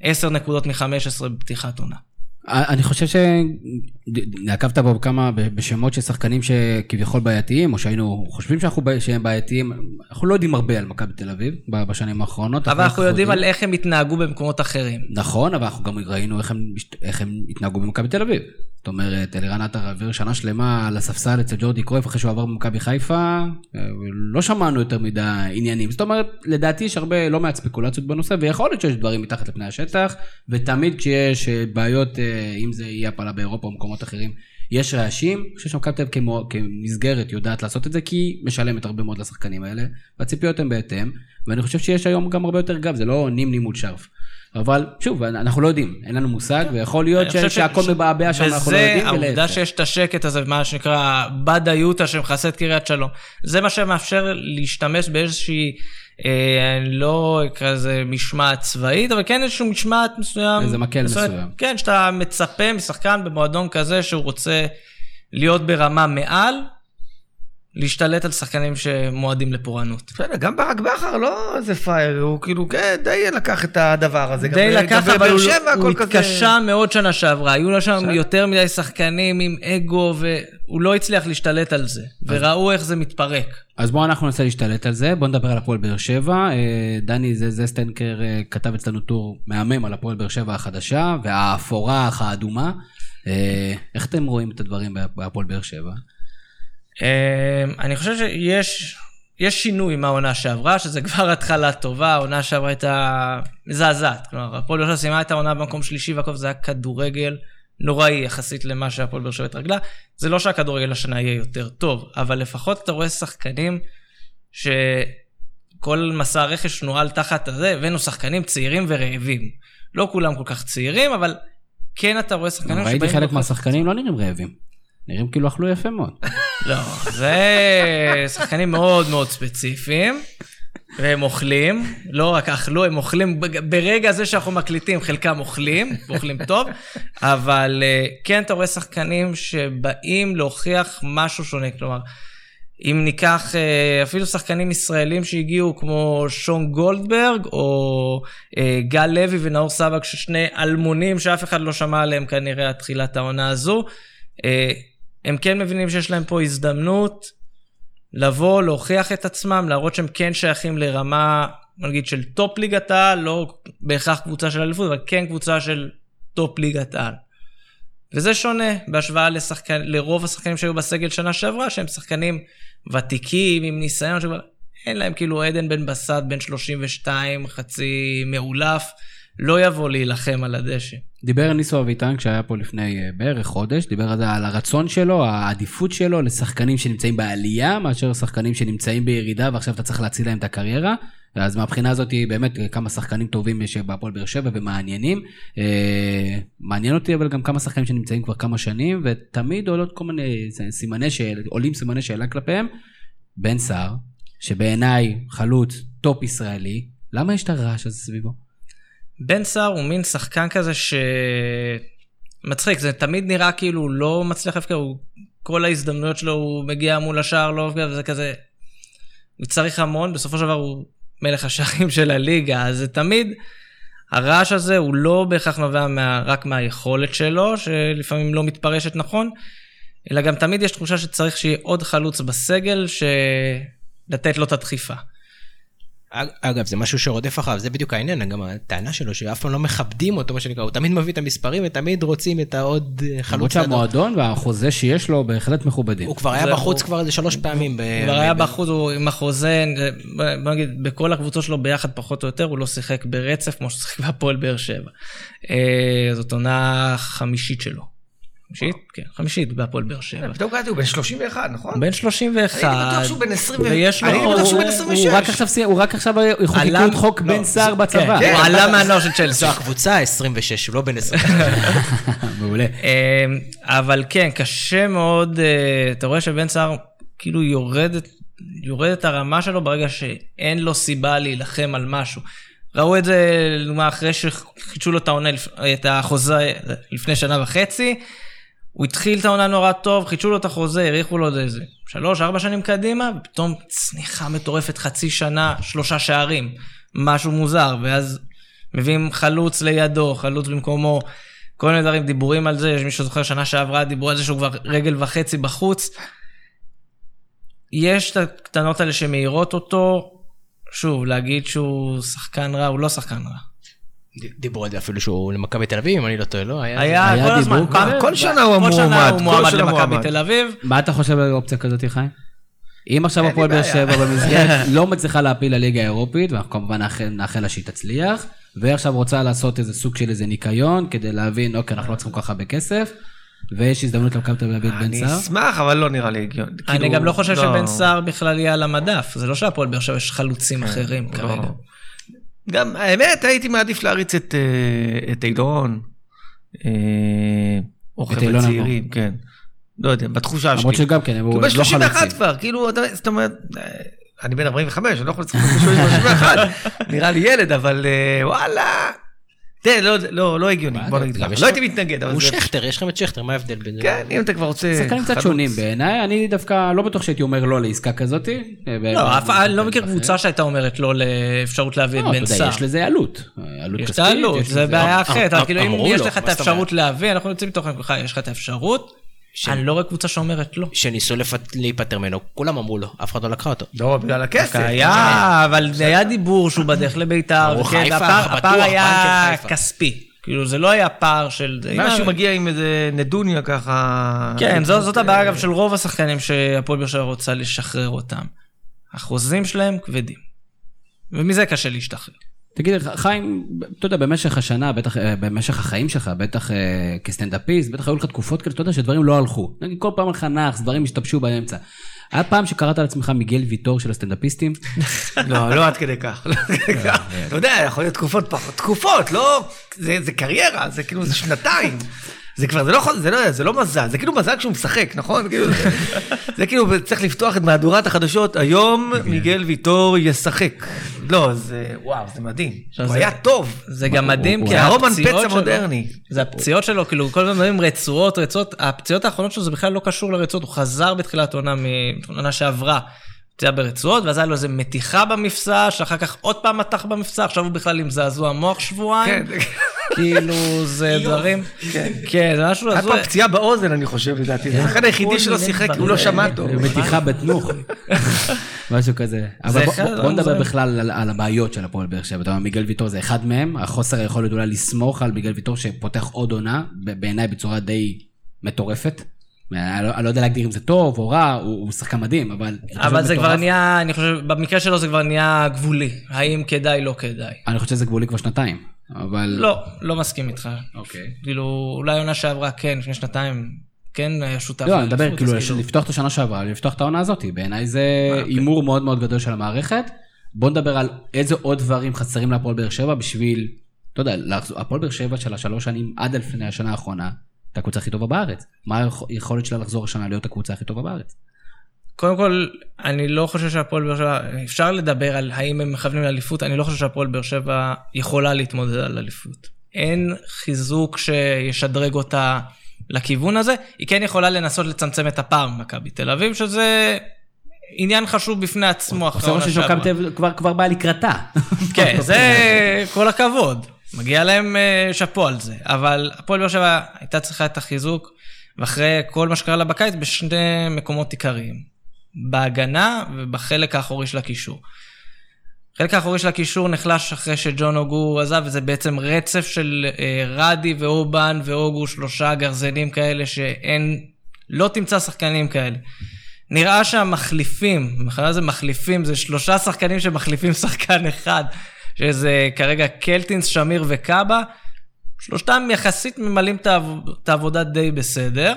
10 נקודות מ-15 בפתיחת עונה. אני חושב שנעקבת פה בכמה, בשמות של שחקנים שכביכול בעייתיים, או שהיינו חושבים שאנחנו, שהם בעייתיים, אנחנו לא יודעים הרבה על מכבי תל אביב בשנים האחרונות. אבל אנחנו רק יודעים על איך הם התנהגו במקומות אחרים. נכון, אבל אנחנו גם ראינו איך הם, איך הם התנהגו במכבי תל אביב. זאת אומרת, אלירן עטר העביר שנה שלמה על הספסל אצל ג'ורדי קרויף אחרי שהוא עבר במכבי חיפה, אה, לא שמענו יותר מדי עניינים. זאת אומרת, לדעתי יש הרבה, לא מעט ספקולציות בנושא, ויכול להיות שיש דברים מתחת לפני השטח, ותמיד כשיש אה, בעיות, אה, אם זה יהיה הפלה באירופה או במקומות אחרים, יש רעשים. אני חושב שמכבי תל אביב כמסגרת יודעת לעשות את זה, כי היא משלמת הרבה מאוד לשחקנים האלה, והציפיות הן בהתאם, ואני חושב שיש היום גם הרבה יותר גב, זה לא נים נימוד שרף. אבל שוב, אנחנו לא יודעים, אין לנו מושג, ויכול להיות ש- שהכל ש- מבעבע שם, אנחנו לא יודעים, וזה העובדה. שיש את השקט הזה, מה שנקרא בדה יוטה שמכסה את קריית שלום. זה מה שמאפשר להשתמש באיזושהי, אה, אני לא אקרא לזה משמעת צבאית, אבל כן איזשהו משמעת מסוים. איזה מקל. מסוים. כן, שאתה מצפה משחקן במועדון כזה שהוא רוצה להיות ברמה מעל, להשתלט על שחקנים שמועדים לפורענות. בסדר, גם ברק בכר לא איזה פראייר, הוא כאילו, כן, די לקח את הדבר הזה. די גם- לקח, אבל הוא, שבע הוא הכל כזה- התקשה מאוד שנה שעברה, היו לו שם. יותר מדי שחקנים עם אגו, והוא לא הצליח להשתלט על זה, וראו איך זה מתפרק. אז בואו אנחנו ננסה להשתלט על זה, בואו נדבר על הפועל באר שבע. אה, דני זסטנקר אה, כתב אצלנו טור מהמם על הפועל באר שבע החדשה, והאפורה האדומה. אה, איך אתם רואים את הדברים בהפועל באר שבע? אמ, אני חושב שיש יש שינוי מהעונה שעברה, שזה כבר התחלה טובה, העונה שעברה הייתה מזעזעת. כלומר, הפועל באר שבע סיימה את העונה במקום שלישי והכל זה היה כדורגל נוראי יחסית למה שהפועל באר שבע התרגלה. זה לא שהכדורגל השנה יהיה יותר טוב, אבל לפחות אתה רואה שחקנים שכל מסע הרכש נוהל תחת הזה, הבאנו שחקנים צעירים ורעבים. לא כולם כל כך צעירים, אבל כן אתה רואה שחקנים ראיתי שבאים חלק בחוזק. מהשחקנים לא נראים רעבים. נראים כאילו אכלו יפה מאוד. לא, זה שחקנים מאוד מאוד ספציפיים, והם אוכלים, לא רק אכלו, הם אוכלים, ברגע זה שאנחנו מקליטים, חלקם אוכלים, ואוכלים טוב, אבל אה, כן, אתה רואה שחקנים שבאים להוכיח משהו שונה, כלומר, אם ניקח אה, אפילו שחקנים ישראלים שהגיעו כמו שון גולדברג, או אה, גל לוי ונאור סבג, ששני אלמונים שאף אחד לא שמע עליהם כנראה עד תחילת העונה הזו, הם כן מבינים שיש להם פה הזדמנות לבוא, להוכיח את עצמם, להראות שהם כן שייכים לרמה, נגיד, של top ליגת העל, לא בהכרח קבוצה של אליפות, אבל כן קבוצה של top ליגת העל. וזה שונה בהשוואה לשחקן, לרוב השחקנים שהיו בסגל שנה שעברה, שהם שחקנים ותיקים, עם ניסיון, שכבר אין להם כאילו עדן בן בסט, בן 32, חצי מאולף, לא יבוא להילחם על הדשא. דיבר ניסו אביטן כשהיה פה לפני אה, בערך חודש, דיבר על הרצון שלו, העדיפות שלו לשחקנים שנמצאים בעלייה, מאשר שחקנים שנמצאים בירידה ועכשיו אתה צריך להציל להם את הקריירה. אז מהבחינה הזאת באמת אה, כמה שחקנים טובים יש בהפועל באר שבע ומעניינים. אה, מעניין אותי אבל גם כמה שחקנים שנמצאים כבר כמה שנים, ותמיד עולות כל מיני סימני שאלה, עולים סימני שאלה כלפיהם. בן סער, שבעיניי חלוץ top ישראלי, למה יש את הרעש הזה סביבו? בן סער הוא מין שחקן כזה ש... מצחיק, זה תמיד נראה כאילו הוא לא מצליח להבקיע, הוא... כל ההזדמנויות שלו הוא מגיע מול השער, לא מבקיע, וזה כזה... הוא צריך המון, בסופו של דבר הוא מלך השערים של הליגה, אז זה תמיד... הרעש הזה הוא לא בהכרח נובע מה... רק מהיכולת שלו, שלפעמים לא מתפרשת נכון, אלא גם תמיד יש תחושה שצריך שיהיה עוד חלוץ בסגל, ש... לתת לו את הדחיפה. אג- אגב, זה משהו שרודף אחריו, זה בדיוק העניין, גם הטענה שלו שאף פעם לא מכבדים אותו, מה שנקרא, הוא תמיד מביא את המספרים ותמיד רוצים את העוד אה, למרות חלוץ לידו. שהמועדון והחוזה שיש לו בהחלט מכובדים. הוא כבר היה בחוץ כבר איזה שלוש פעמים. הוא כבר היה בחוץ, הוא עם החוזה, בוא נגיד, בכל הקבוצות שלו ביחד פחות או יותר, הוא לא שיחק ברצף כמו שהוא שיחק בהפועל באר שבע. אה, זאת עונה חמישית שלו. חמישית? כן, חמישית בהפועל באר שבע. פתאום קראתי, הוא בן 31, נכון? בן 31. הייתי בטוח שהוא בן 20 ו- ויש לו... אני הייתי בטוח שהוא בן הוא- 26. הוא רק עכשיו סיים- הוא רק עכשיו יחוקקו עלה- את חוק לא, בן סער בצבא. כן, הוא עלה מהנוער של צ'לסי. זו הקבוצה 26, הוא לא בן 20. מעולה. אמ, אבל כן, קשה מאוד, אה, אתה רואה שבן סער כאילו יורד, את- הרמה שלו ברגע שאין לו סיבה להילחם על משהו. ראו את זה, לדוגמה, אחרי שחידשו לו את העונה, לפ- את החוזה לפני שנה וחצי, הוא התחיל את העונה נורא טוב, חידשו לו את החוזה, האריכו לו איזה שלוש, ארבע שנים קדימה, ופתאום צניחה מטורפת, חצי שנה, שלושה שערים, משהו מוזר, ואז מביאים חלוץ לידו, חלוץ במקומו, כל מיני דברים, דיבורים על זה, מי שזוכר שנה שעברה דיברו על זה שהוא כבר רגל וחצי בחוץ. יש את הקטנות האלה שמאירות אותו, שוב, להגיד שהוא שחקן רע, הוא לא שחקן רע. דיברו על זה אפילו שהוא למכבי תל אביב, אם אני לא טועה, לא? היה... היה היה כל הזמן, דיבור פעם- כזה? כל שנה הוא כל שנה הוא מועמד למכבי מועמד. תל אביב. מה אתה חושב על אופציה כזאת, חיים? אם עכשיו הפועל באר. שבע במסגרת לא מצליחה להפיל לליגה האירופית, ואנחנו כמובן נאחל- נאחל לה שהיא תצליח, ועכשיו רוצה לעשות איזה סוג של איזה ניקיון, כדי להבין, אוקיי, אנחנו לא צריכים כל כך הרבה כסף, ויש הזדמנות למכבי תל אביב בן אני סער. אשמח, אבל לא נראה לי הגיוני. אני כאילו, גם לא חושב לא. שבן סער בכלל יהיה על המדף, זה לא שהפועל באר שבע יש חלוצים אחרים לא. כרגע. גם, האמת, הייתי מעדיף להריץ את, אה, את אילון, אה, או חבר'ה צעירים, כן. לא יודע, בתחושה שלי. למרות שגם כן, הוא הוא לא בן 31 חלוצים. כבר, כאילו, אתה- זאת אומרת, אה, אני בן 45, אני לא יכול לצחוק בן 31, נראה לי ילד, אבל אה, וואלה. תראה, לא- לא לא הגיוני, בוא נגיד ככה. לא הייתי מתנגד, אבל הוא זה... שכטר, יש לכם את שכטר, מה ההבדל בין זה? כן, אם אתה כבר רוצה... שחקנים קצת. שונים בעיניי, אני דווקא לא בטוח שהייתי אומר לא לעסקה כזאת. לא, אף- אני לא מכיר קבוצה שהייתה אומרת לא לאפשרות להביא את לא, בן סער. יש לזה עלות. עלות יש את. העלות, יש זה לזה- בעיה אחרת, כאילו אם יש לך את האפשרות להביא, אנחנו יוצאים מתוך הנקודה, יש לך את האפשרות, אני לא רואה קבוצה שאומרת לא. שניסו לפת- להיפטר ממנו, כולם אמרו לו, אף אחד לא לקחה אותו. לא, בגלל הכסף. היה, אבל זה היה דיבור שהוא בדרך לביתר, ברור, וכן, חיפה, והפער- בטוח, הפער היה. כספי. כאילו זה לא היה פער של... משהו מגיע עם איזה נדוניה ככה... כן, זו- זאת הבעיה אגב של רוב השחקנים שהפועל באר שבע רוצה לשחרר אותם. החוזים שלהם כבדים. ומזה קשה להשתחרר. תגיד, חיים, אתה יודע, במשך השנה, בטח, אה, במשך החיים שלך, בטח אה, כסטנדאפיסט, בטח היו לך תקופות כאלה, אתה יודע, שדברים לא הלכו. נגיד, כל פעם לך נאחס, דברים השתבשו באמצע. היה פעם שקראת לעצמך מיגל ויטור של הסטנדאפיסטים? לא, לא עד כדי כך. לא. אתה יודע, יכול להיות תקופות פחות, תקופות, לא, זה קריירה, זה כאילו, זה שנתיים. זה כבר, זה לא, יכול- זה לא, זה לא מזל, זה כאילו מזל כשהוא משחק, נכון? כאילו, זה- זה כאילו, צריך לפתוח את מהדורת החדשות, היום מיגל ויטור ישחק. לא, זה, וואו, זה מדהים. הוא זה- היה טוב. זה גם מדהים, כי הפציעות שלו- המודרני. זה הפציעות שלו, כאילו, כל הזמן אומרים רצועות, רצועות, הפציעות האחרונות שלו זה בכלל לא קשור לרצועות, הוא חזר בתחילת העונה, מעונה שעברה, פציעה ברצועות, ואז היה לו איזה מתיחה במפסע, שאחר כך עוד פעם מתח במפסע, עכשיו הוא בכלל עם זעזוע מוח שבועיים, כן, כאילו, זה דברים, כן, זה משהו היה הזוי. פעם פציעה באוזן, אני חושב, לדעתי. זה השחקן היחידי שלא שיחק, הוא לא שמע טוב. מתיחה בתנוך. משהו כזה. אבל בוא- אחד הדברים נדבר בכלל על- על הבעיות של הפועל באר שבע. אתה אומר, מיגל ויטור זה אחד מהם, החוסר היכולת אולי לסמוך על מיגל ויטור שפותח עוד עונה, בעיניי בצורה די מטורפת. אני לא- אני לא יודע להגדיר אם זה טוב או רע, הוא שחקן מדהים, אבל... אבל זה כבר. נהיה, אני חושב, במקרה שלו זה כבר נהיה גבולי, האם כדאי, לא כדאי. אני חושב שזה גבולי כבר שנתיים, אבל... לא, לא מסכים איתך. אוקיי. כאילו, אולי עונה שעברה כן, לפני שנתיים, כן היה שותף. לא, אני מדבר כאילו אז לפתוח את השנה שעברה, לפתוח את העונה הזאת. בעיניי זה אה, אוקיי. הימור מאוד מאוד גדול של המערכת. בוא נדבר על איזה עוד דברים חסרים להפועל באר שבע בשביל, אתה יודע, הפועל באר שבע של השלוש שנים עד לפני השנה האחרונה, הייתה הקבוצה הכי טובה בארץ. מה היכולת שלה לחזור השנה להיות הקבוצה הכי טובה בארץ? קודם כל, אני לא חושב שהפועל באר שבע, אפשר לדבר על האם הם מכוונים לאליפות, אני לא חושב שהפועל באר שבע יכולה להתמודד על אליפות. אין חיזוק שישדרג אותה לכיוון הזה, היא כן יכולה לנסות לצמצם את הפער ממכבי תל אביב, שזה עניין חשוב בפני עצמו אחרי עושה העונה רושם. שמכבי תל אביב כבר באה לקראתה. כן, זה כל הכבוד. מגיע להם אה, שאפו על זה. אבל הפועל באר שבע הייתה צריכה את החיזוק, ואחרי כל מה שקרה לה בקיץ, בשני מקומות עיקריים. בהגנה ובחלק האחורי של הקישור. החלק האחורי של הקישור נחלש אחרי שג'ון אוגו עזב, וזה בעצם רצף של אה, רדי ואובן ואוגו, שלושה גרזנים כאלה שאין, לא תמצא שחקנים כאלה. נראה שהמחליפים, בכלל זה מחליפים, זה שלושה שחקנים שמחליפים שחקן אחד, שזה כרגע קלטינס, שמיר וקאבה, שלושתם יחסית ממלאים את העבודה די בסדר.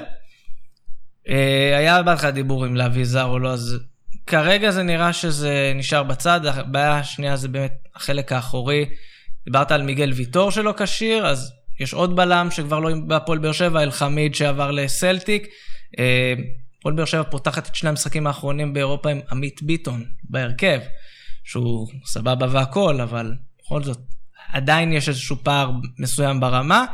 אה, היה בהתחלה דיבור אם להביא זר או לא, אז כרגע זה נראה שזה נשאר בצד, הבעיה השנייה זה באמת החלק האחורי. דיברת על מיגל ויטור שלא כשיר, אז יש עוד בלם שכבר לא בהפועל באר שבע, אלחמיד שעבר לסלטיק. אה, הפועל באר שבע פותחת את שני המשחקים האחרונים באירופה עם עמית ביטון בהרכב, שהוא סבבה והכל, אבל בכל זאת, עדיין יש איזשהו פער מסוים ברמה.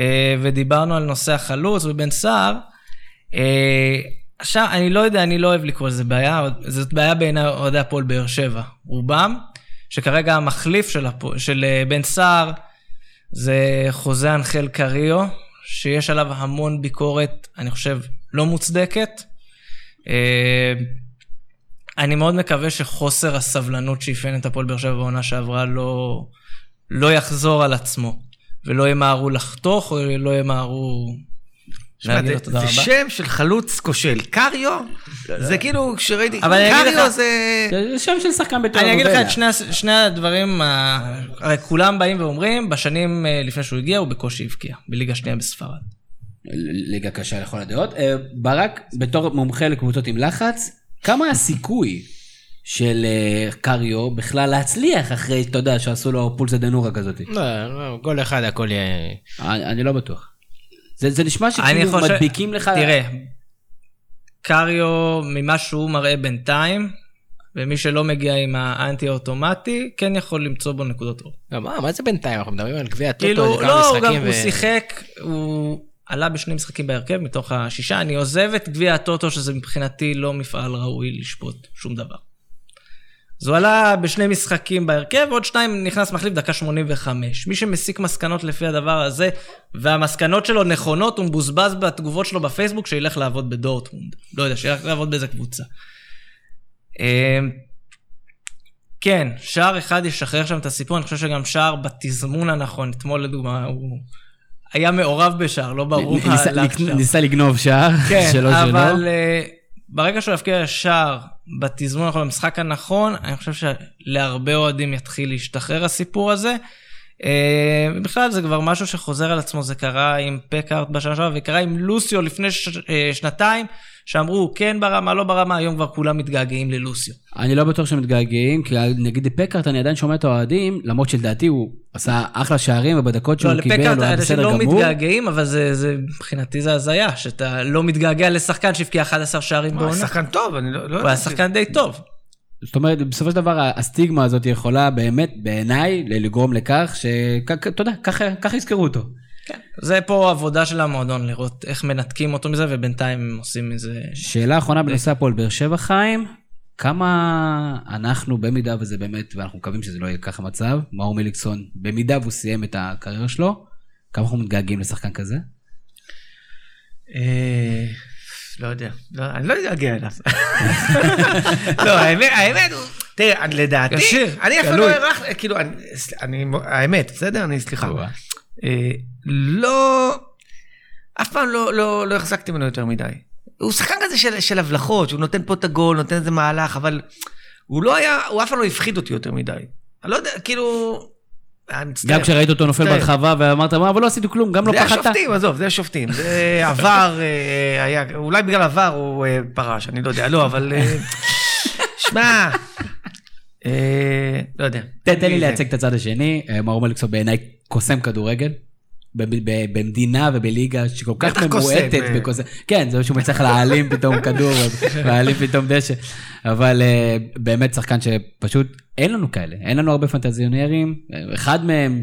אה, ודיברנו על נושא החלוץ ובן סער. אה, עכשיו, אני לא יודע, אני לא אוהב לקרוא לזה בעיה, זאת בעיה בעיני אוהדי הפועל באר שבע, רובם, שכרגע המחליף של, הפו, של אה, בן סער זה חוזה אנחל קריו, שיש עליו המון ביקורת, אני חושב, לא מוצדקת. אני מאוד מקווה שחוסר הסבלנות שאפיין את הפועל באר שבע בעונה שעברה לא, לא יחזור על עצמו, ולא ימהרו לחתוך, או לא ימהרו שמע, זה, זה שם של חלוץ כושל. קריו, זה כאילו, כשראיתי, קריו זה... זה שם של שחקן בתור אני אגיד לך את שני, שני הדברים, הרי כולם באים ואומרים, בשנים אה, לפני שהוא הגיע, הוא בקושי הבקיע, בליגה שנייה בספרד. ליגה קשה לכל הדעות. אה, ברק, בתור מומחה לקבוצות עם לחץ, כמה הסיכוי של אה, קריו בכלל להצליח אחרי, אתה יודע, שעשו לו פולסה דנורה כזאת? לא, לא, גול אחד הכל יהיה... אני לא בטוח. זה, זה נשמע שכאילו חושב... מדביקים לך... תראה, קריו, ממה שהוא מראה בינתיים, ומי שלא מגיע עם האנטי אוטומטי, כן יכול למצוא בו נקודות אור. מה, מה זה בינתיים? אנחנו מדברים על גביע הטוטו, כאילו, לא, הוא גם, ו... הוא שיחק, הוא עלה בשני משחקים בהרכב מתוך השישה. אני עוזב את גביע הטוטו, שזה מבחינתי לא מפעל ראוי לשפוט שום דבר. אז הוא עלה בשני משחקים בהרכב, עוד שניים נכנס מחליף דקה 85. מי שמסיק מסקנות לפי הדבר הזה, והמסקנות שלו נכונות, הוא מבוזבז בתגובות שלו בפייסבוק, שילך לעבוד בדורטמונד. לא יודע, שילך לעבוד באיזה קבוצה. אמ, כן, שער אחד ישחרר שם את הסיפור, אני חושב שגם שער בתזמון הנכון, אתמול לדוגמה, הוא היה מעורב בשער, לא ברור הלך שם. ניסה לגנוב שער, כן, שלא שלו. אבל אה, ברגע שהוא יפקיע שער בתזמון הנכון, במשחק הנכון, אני חושב שלהרבה אוהדים יתחיל להשתחרר הסיפור הזה. אה, בכלל זה כבר משהו שחוזר על עצמו, זה קרה עם פקארט בשנה שעברה וקרה עם לוסיו לפני ש... אה, שנתיים, שאמרו כן ברמה, לא ברמה, היום כבר כולם מתגעגעים ללוסיו. אני לא בטוח שמתגעגעים, כי נגיד פקארט אני עדיין שומע את האוהדים, למרות שלדעתי הוא עשה אחלה שערים ובדקות שהוא לא, קיבל, הוא היה בסדר גמור. לא מתגעגעים, אבל זה, זה, מבחינתי זה הזיה, שאתה לא מתגעגע לשחקן שהבקיע 11 שערים בעונה. הוא היה שחקן טוב, אני לא... לא הוא היה שחקן די טוב. זאת אומרת, בסופו של דבר הסטיגמה הזאת יכולה באמת, בעיניי, לגרום לכך שאתה יודע, ככה יזכרו אותו. כן, זה פה עבודה של המועדון, לראות איך מנתקים אותו מזה, ובינתיים הם עושים מזה... שאלה אחרונה בנושא הפועל באר שבע, חיים, כמה אנחנו, במידה וזה באמת, ואנחנו מקווים שזה לא יהיה ככה מצב, מאור מליקסון, במידה והוא סיים את הקריירה שלו, כמה אנחנו מתגעגעים לשחקן כזה? לא יודע, לא, אני לא אתגעגע אליו. לא, האמת, תראה, לדעתי, אני אפילו לא הערך, כאילו, האמת, בסדר? אני, סליחה. אה, לא, אף פעם לא, לא, לא החזקתי ממנו יותר מדי. הוא שחקן כזה של, של הבלחות, שהוא נותן פה את הגול, נותן איזה מהלך, אבל הוא לא היה, הוא אף פעם לא הפחיד אותי יותר מדי. אני לא יודע, כאילו... גם כשראית אותו נופל ברחבה ואמרת, אבל לא עשיתי כלום, גם לא פחדת. זה השופטים, עזוב, זה השופטים. זה עבר, אה, היה, אולי בגלל עבר הוא אה, פרש, אני לא יודע, לא, אבל... שמע, לא יודע. תן לי לייצג את הצד השני, מאור מליקסון בעיניי קוסם כדורגל. במדינה ובליגה שכל כך ממועטת אה. בקוסם. כן, זה שהוא מצליח להעלים פתאום כדור, להעלים פתאום דשא. אבל אה, באמת שחקן שפשוט אין לנו כאלה, אין לנו הרבה פנטזיונרים. אחד מהם,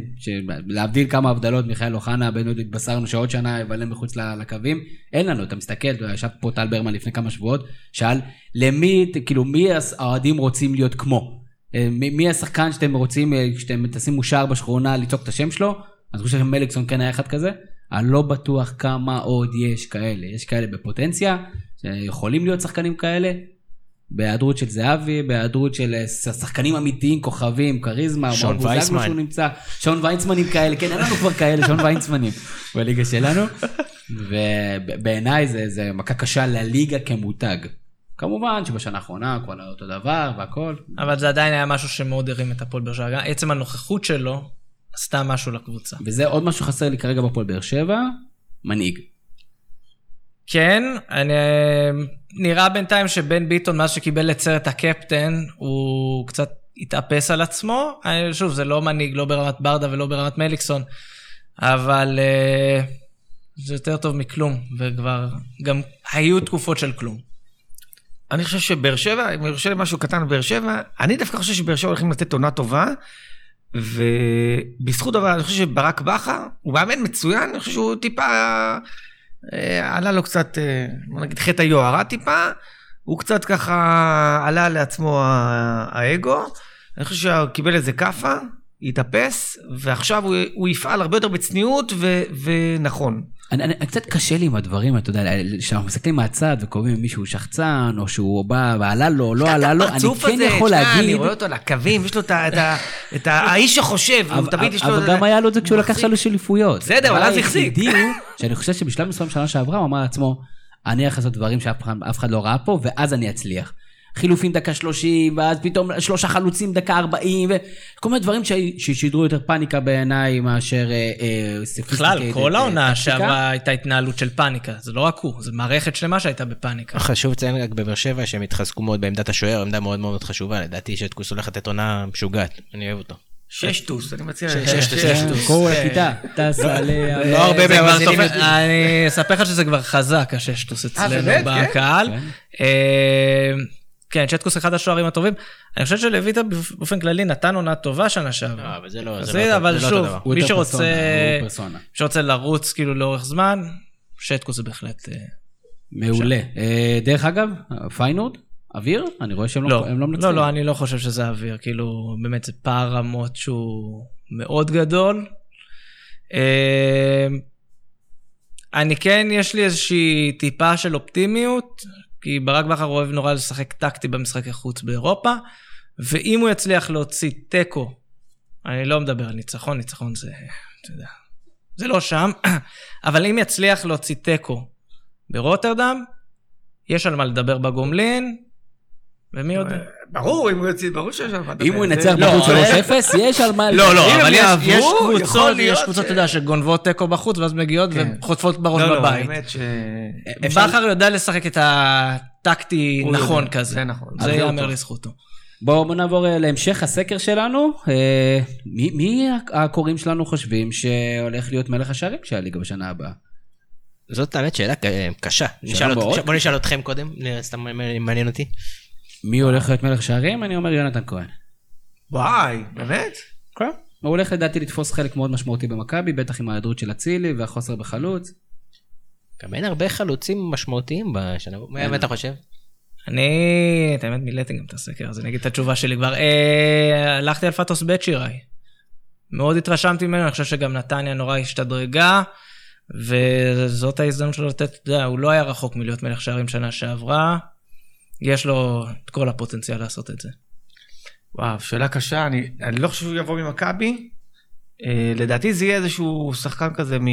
להבדיל כמה הבדלות, מיכאל אוחנה, בנו התבשרנו שעוד שנה יבלם מחוץ לקווים, אין לנו, אתה מסתכל, ישב פה טל ברמן לפני כמה שבועות, שאל, למי, כאילו, מי האוהדים רוצים להיות כמו? אה, מי השחקן שאתם רוצים, כשאתם תשימו שער בשכונה, לצעוק את השם שלו? אני חושב שמליקסון כן היה אחד כזה, אני לא בטוח כמה עוד יש כאלה. יש כאלה בפוטנציה, שיכולים להיות שחקנים כאלה, בהיעדרות של זהבי, בהיעדרות של אה, שחקנים אמיתיים, כוכבים, כריזמה, שון וייסמן. שהוא נמצא, שון וייצמנים כאלה, כן, אין לנו כבר כאלה, שון וייצמנים בליגה שלנו. ובעיניי זה, זה מכה קשה לליגה כמותג. כמובן שבשנה האחרונה כבר לא אותו דבר והכל. אבל זה עדיין היה משהו שמאוד הרים את הפועל באר שבע. עצם הנוכחות שלו עשתה משהו לקבוצה. וזה עוד משהו חסר לי כרגע בפועל באר שבע, מנהיג. כן, אני... נראה בינתיים שבן ביטון, מאז שקיבל את סרט הקפטן, הוא קצת התאפס על עצמו. אני- שוב, זה לא מנהיג, לא ברמת ברדה ולא ברמת מליקסון, אבל אה, זה יותר טוב מכלום, וכבר גם היו תקופות של כלום. אני חושב שבאר שבע, אם יורשה לי משהו קטן על באר שבע, אני דווקא חושב שבאר שבע הולכים לתת עונה טובה, ובזכות דבר, אני חושב שברק בכר, הוא מאמן מצוין, אני חושב שהוא טיפה, אה, עלה לו קצת, אה, נגיד חטא היוהרה טיפה, הוא קצת ככה עלה לעצמו האגו, אני חושב שהוא קיבל איזה כאפה, התאפס, ועכשיו הוא, הוא יפעל הרבה יותר בצניעות ו, ונכון. אני, אני, קצת קשה לי עם הדברים, אתה יודע, כשאנחנו מסתכלים מהצד וקובעים אם מישהו שחצן, או שהוא בא ועלה לו, לא עלה לו, אני כן הזה, יכול תשמע, להגיד... אני רואה אותו על הקווים, יש לו את את את האיש שחושב, הוא תמיד יש לו... אבל גם היה לו את זה כשהוא לקח שלוש אליפויות. בסדר, אבל אז החזיק. שאני חושב שבשלב מסוים שנה שעברה הוא אמר לעצמו, אני הולך לעשות דברים שאף אחד, אף אחד לא ראה פה, ואז אני אצליח. חילופים דקה 30, ואז פתאום שלושה חלוצים דקה 40, וכל מיני דברים ש- ששידרו יותר פאניקה בעיניי מאשר אה, אה, בכלל, sophisticated, כל אה, העונה. שעברה הייתה התנהלות של פאניקה. זה לא רק הוא, זה מערכת שלמה שהייתה בפאניקה. חשוב לציין רק בבאר שבע שהם התחזקו מאוד בעמדת השוער, עמדה מאוד מאוד חשובה, לדעתי שטקוס הולך לתת עונה משוגעת, אני אוהב אותו. שש טוס, אני מציע... שש שש טוס, שש שש טוס. טוס. כל הכיתה טסה עליה. לא הרבה מהמאזינים. אני אספר לך שזה כבר חזק, הששטוס אצלנו באמת? כן? בקהל. כן. צ'טקוס אחד השוערים הטובים. אני חושב שלויטה באופן כללי נתן עונה טובה שנה לא, שעברה. אבל זה לא אז זה זה, לא אבל לא שוב, מי שרוצה- פרסונה, הוא פרסונה. מי שרוצה לרוץ כאילו לאורך זמן, שטקוס זה בהחלט... אה, מעולה. אה, דרך אגב, פיינורד, אוויר, אני רואה שהם לא, לא הם לא מנצחים. לא, לא, אני לא חושב שזה אוויר, כאילו, באמת זה פער רמות שהוא מאוד גדול. אה, אני כן, יש לי איזושהי טיפה של אופטימיות, כי ברק בכר אוהב נורא לשחק טקטי במשחקי חוץ באירופה, ואם הוא יצליח להוציא תיקו, אני לא מדבר על ניצחון, ניצחון זה, אתה יודע, זה לא שם, אבל אם יצליח להוציא תיקו ברוטרדם, יש על מה לדבר בגומלין, ומי יודע. ברור, אם הוא יוצא, ברור שיש על מה לדבר. אם הוא ינצח לא, בחוץ אבל- 3-0, יש על מה... לא, לא, אם אבל יעברו, יכול קבוצות, להיות יש קבוצות, אתה יודע, שגונבות תיקו בחוץ, ואז מגיעות כן. וחוטפות בראש לא, לא, בבית. האמת ש... אפשר- בכר יודע לשחק את הטקטי נכון כזה. זה נכון. זה ייאמר. לזכותו. בואו בוא נעבור אה, להמשך הסקר שלנו. אה, מי, מי הקוראים שלנו חושבים שהולך להיות מלך השערים של הליגה בשנה הבאה? זאת האמת שאלה קשה. נשאל מאוד. אות- בוא נשאל אתכם קודם, סתם מעניין אותי. מי הולך להיות מלך שערים? אני אומר יונתן כהן. וואי, באמת? כן. הוא הולך לדעתי לתפוס חלק מאוד משמעותי במכבי, בטח עם ההיעדרות של אצילי והחוסר בחלוץ. גם אין הרבה חלוצים משמעותיים בשנה. מה אתה חושב? אני, את האמת, מילאתי גם את הסקר, אז אני אגיד את התשובה שלי כבר. אה, הלכתי על פטוס בית שיראי. מאוד התרשמתי ממנו, אני חושב שגם נתניה נורא השתדרגה, וזאת ההזדמנות שלו לתת, אתה יודע, הוא לא היה רחוק מלהיות מלך שערים שנה שעברה, יש לו את כל הפוטנציאל לעשות את זה. וואו, שאלה קשה, אני, אני לא חושב שהוא יבוא ממכבי. אה, לדעתי זה יהיה איזשהו שחקן כזה מ...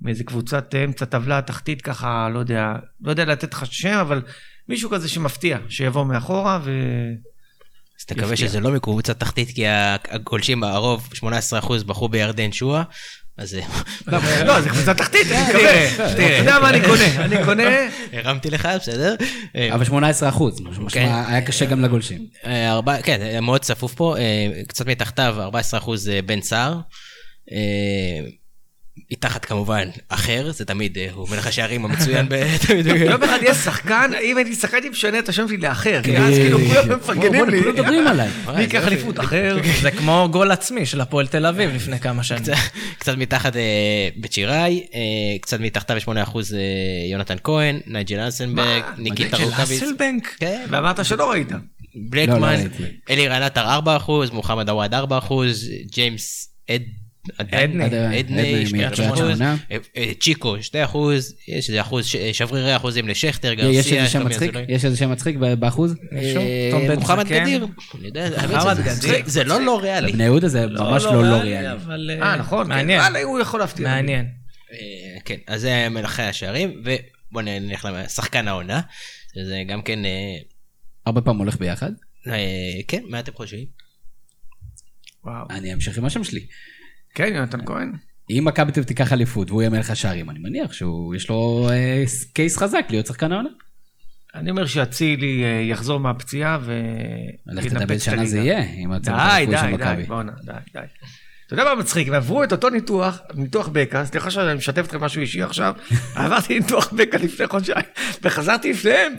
מאיזה קבוצת אמצע טבלה תחתית ככה, לא יודע, לא יודע לתת לך שם, אבל מישהו כזה שמפתיע, שיבוא מאחורה ו... אז תקווה. שזה לא מקבוצה תחתית, כי הגולשים הרוב, 18% בחרו בירדן שואה, אז אה, לא, זה קבוצה תחתית, אני מקווה. אתה יודע מה אני קונה? אני קונה... הרמתי לך, בסדר? אה, אבל 18 אחוז, כן. היה קשה גם לגולשים. אה, ארבע- כן, מאוד צפוף פה, קצת מתחתיו, 14% אה, בן סער. מתחת כמובן אחר, זה תמיד, אה, הוא מלך השערים המצוין. ב- יום אחד יהיה שחקן, אם הייתי שחקן הייתי משנה את השם שלי לאחר, כי אז כאילו כולם מפרגנים לי. כולם מדברים עליי. מי ייקח אליפות אחר? זה כמו גול עצמי של הפועל תל אביב לפני כמה שנים. קצת- מתחת אה, בצ'יראי, אה, קצת מתחתיו 8% אה, יונתן כהן, נייג'ל מה? ניקיטה של רוקאביץ. כן, ואמרת שלא ראית. לא, בלקמן, לא ראיתי. אלי רנטר 4%, מוחמד עוואד 4%, ג'יימס אד עדני, מקריית 2 שמונה. צ'יקו, 2 אחוז, יש איזה אחוז, שברירי אחוזים לשכטר, יש גרסיה, איזה שם מצחיק? יש איזה שם מצחיק באחוז? אה, מוחמד? גדיר. זה- לא לא ריאלי. בני יהודה זה ממש לא לא ריאלי. אבל אה, נכון. מעניין, הוא יכול להפתיע. מעניין. אה, כן, אז זה מלכי השערים, ובוא נלך לשחקן העונה, שזה גם כן, אה, הרבה פעמים הולך ביחד. אה, כן, מה אתם חושבים? וואו. אני אמשיך עם השם שלי. כן, יונתן כהן. אם מכבי תל אביב תיקח אליפות והוא יהיה מלך השערים, אני מניח שיש לו אה, קייס חזק להיות שחקן העונה. אני אומר שאצילי אה, יחזור מהפציעה ו... לך תדע באיזה שנה זה. יהיה, הצוות די, הרפואי של די, מכבי. די, בואנה, די, די. אתה יודע מה מצחיק? הם עברו את אותו ניתוח, ניתוח בקע, סליחה שאני משתף אתכם משהו אישי עכשיו, עברתי ניתוח בקע לפני חודשיים, וחזרתי לפניהם.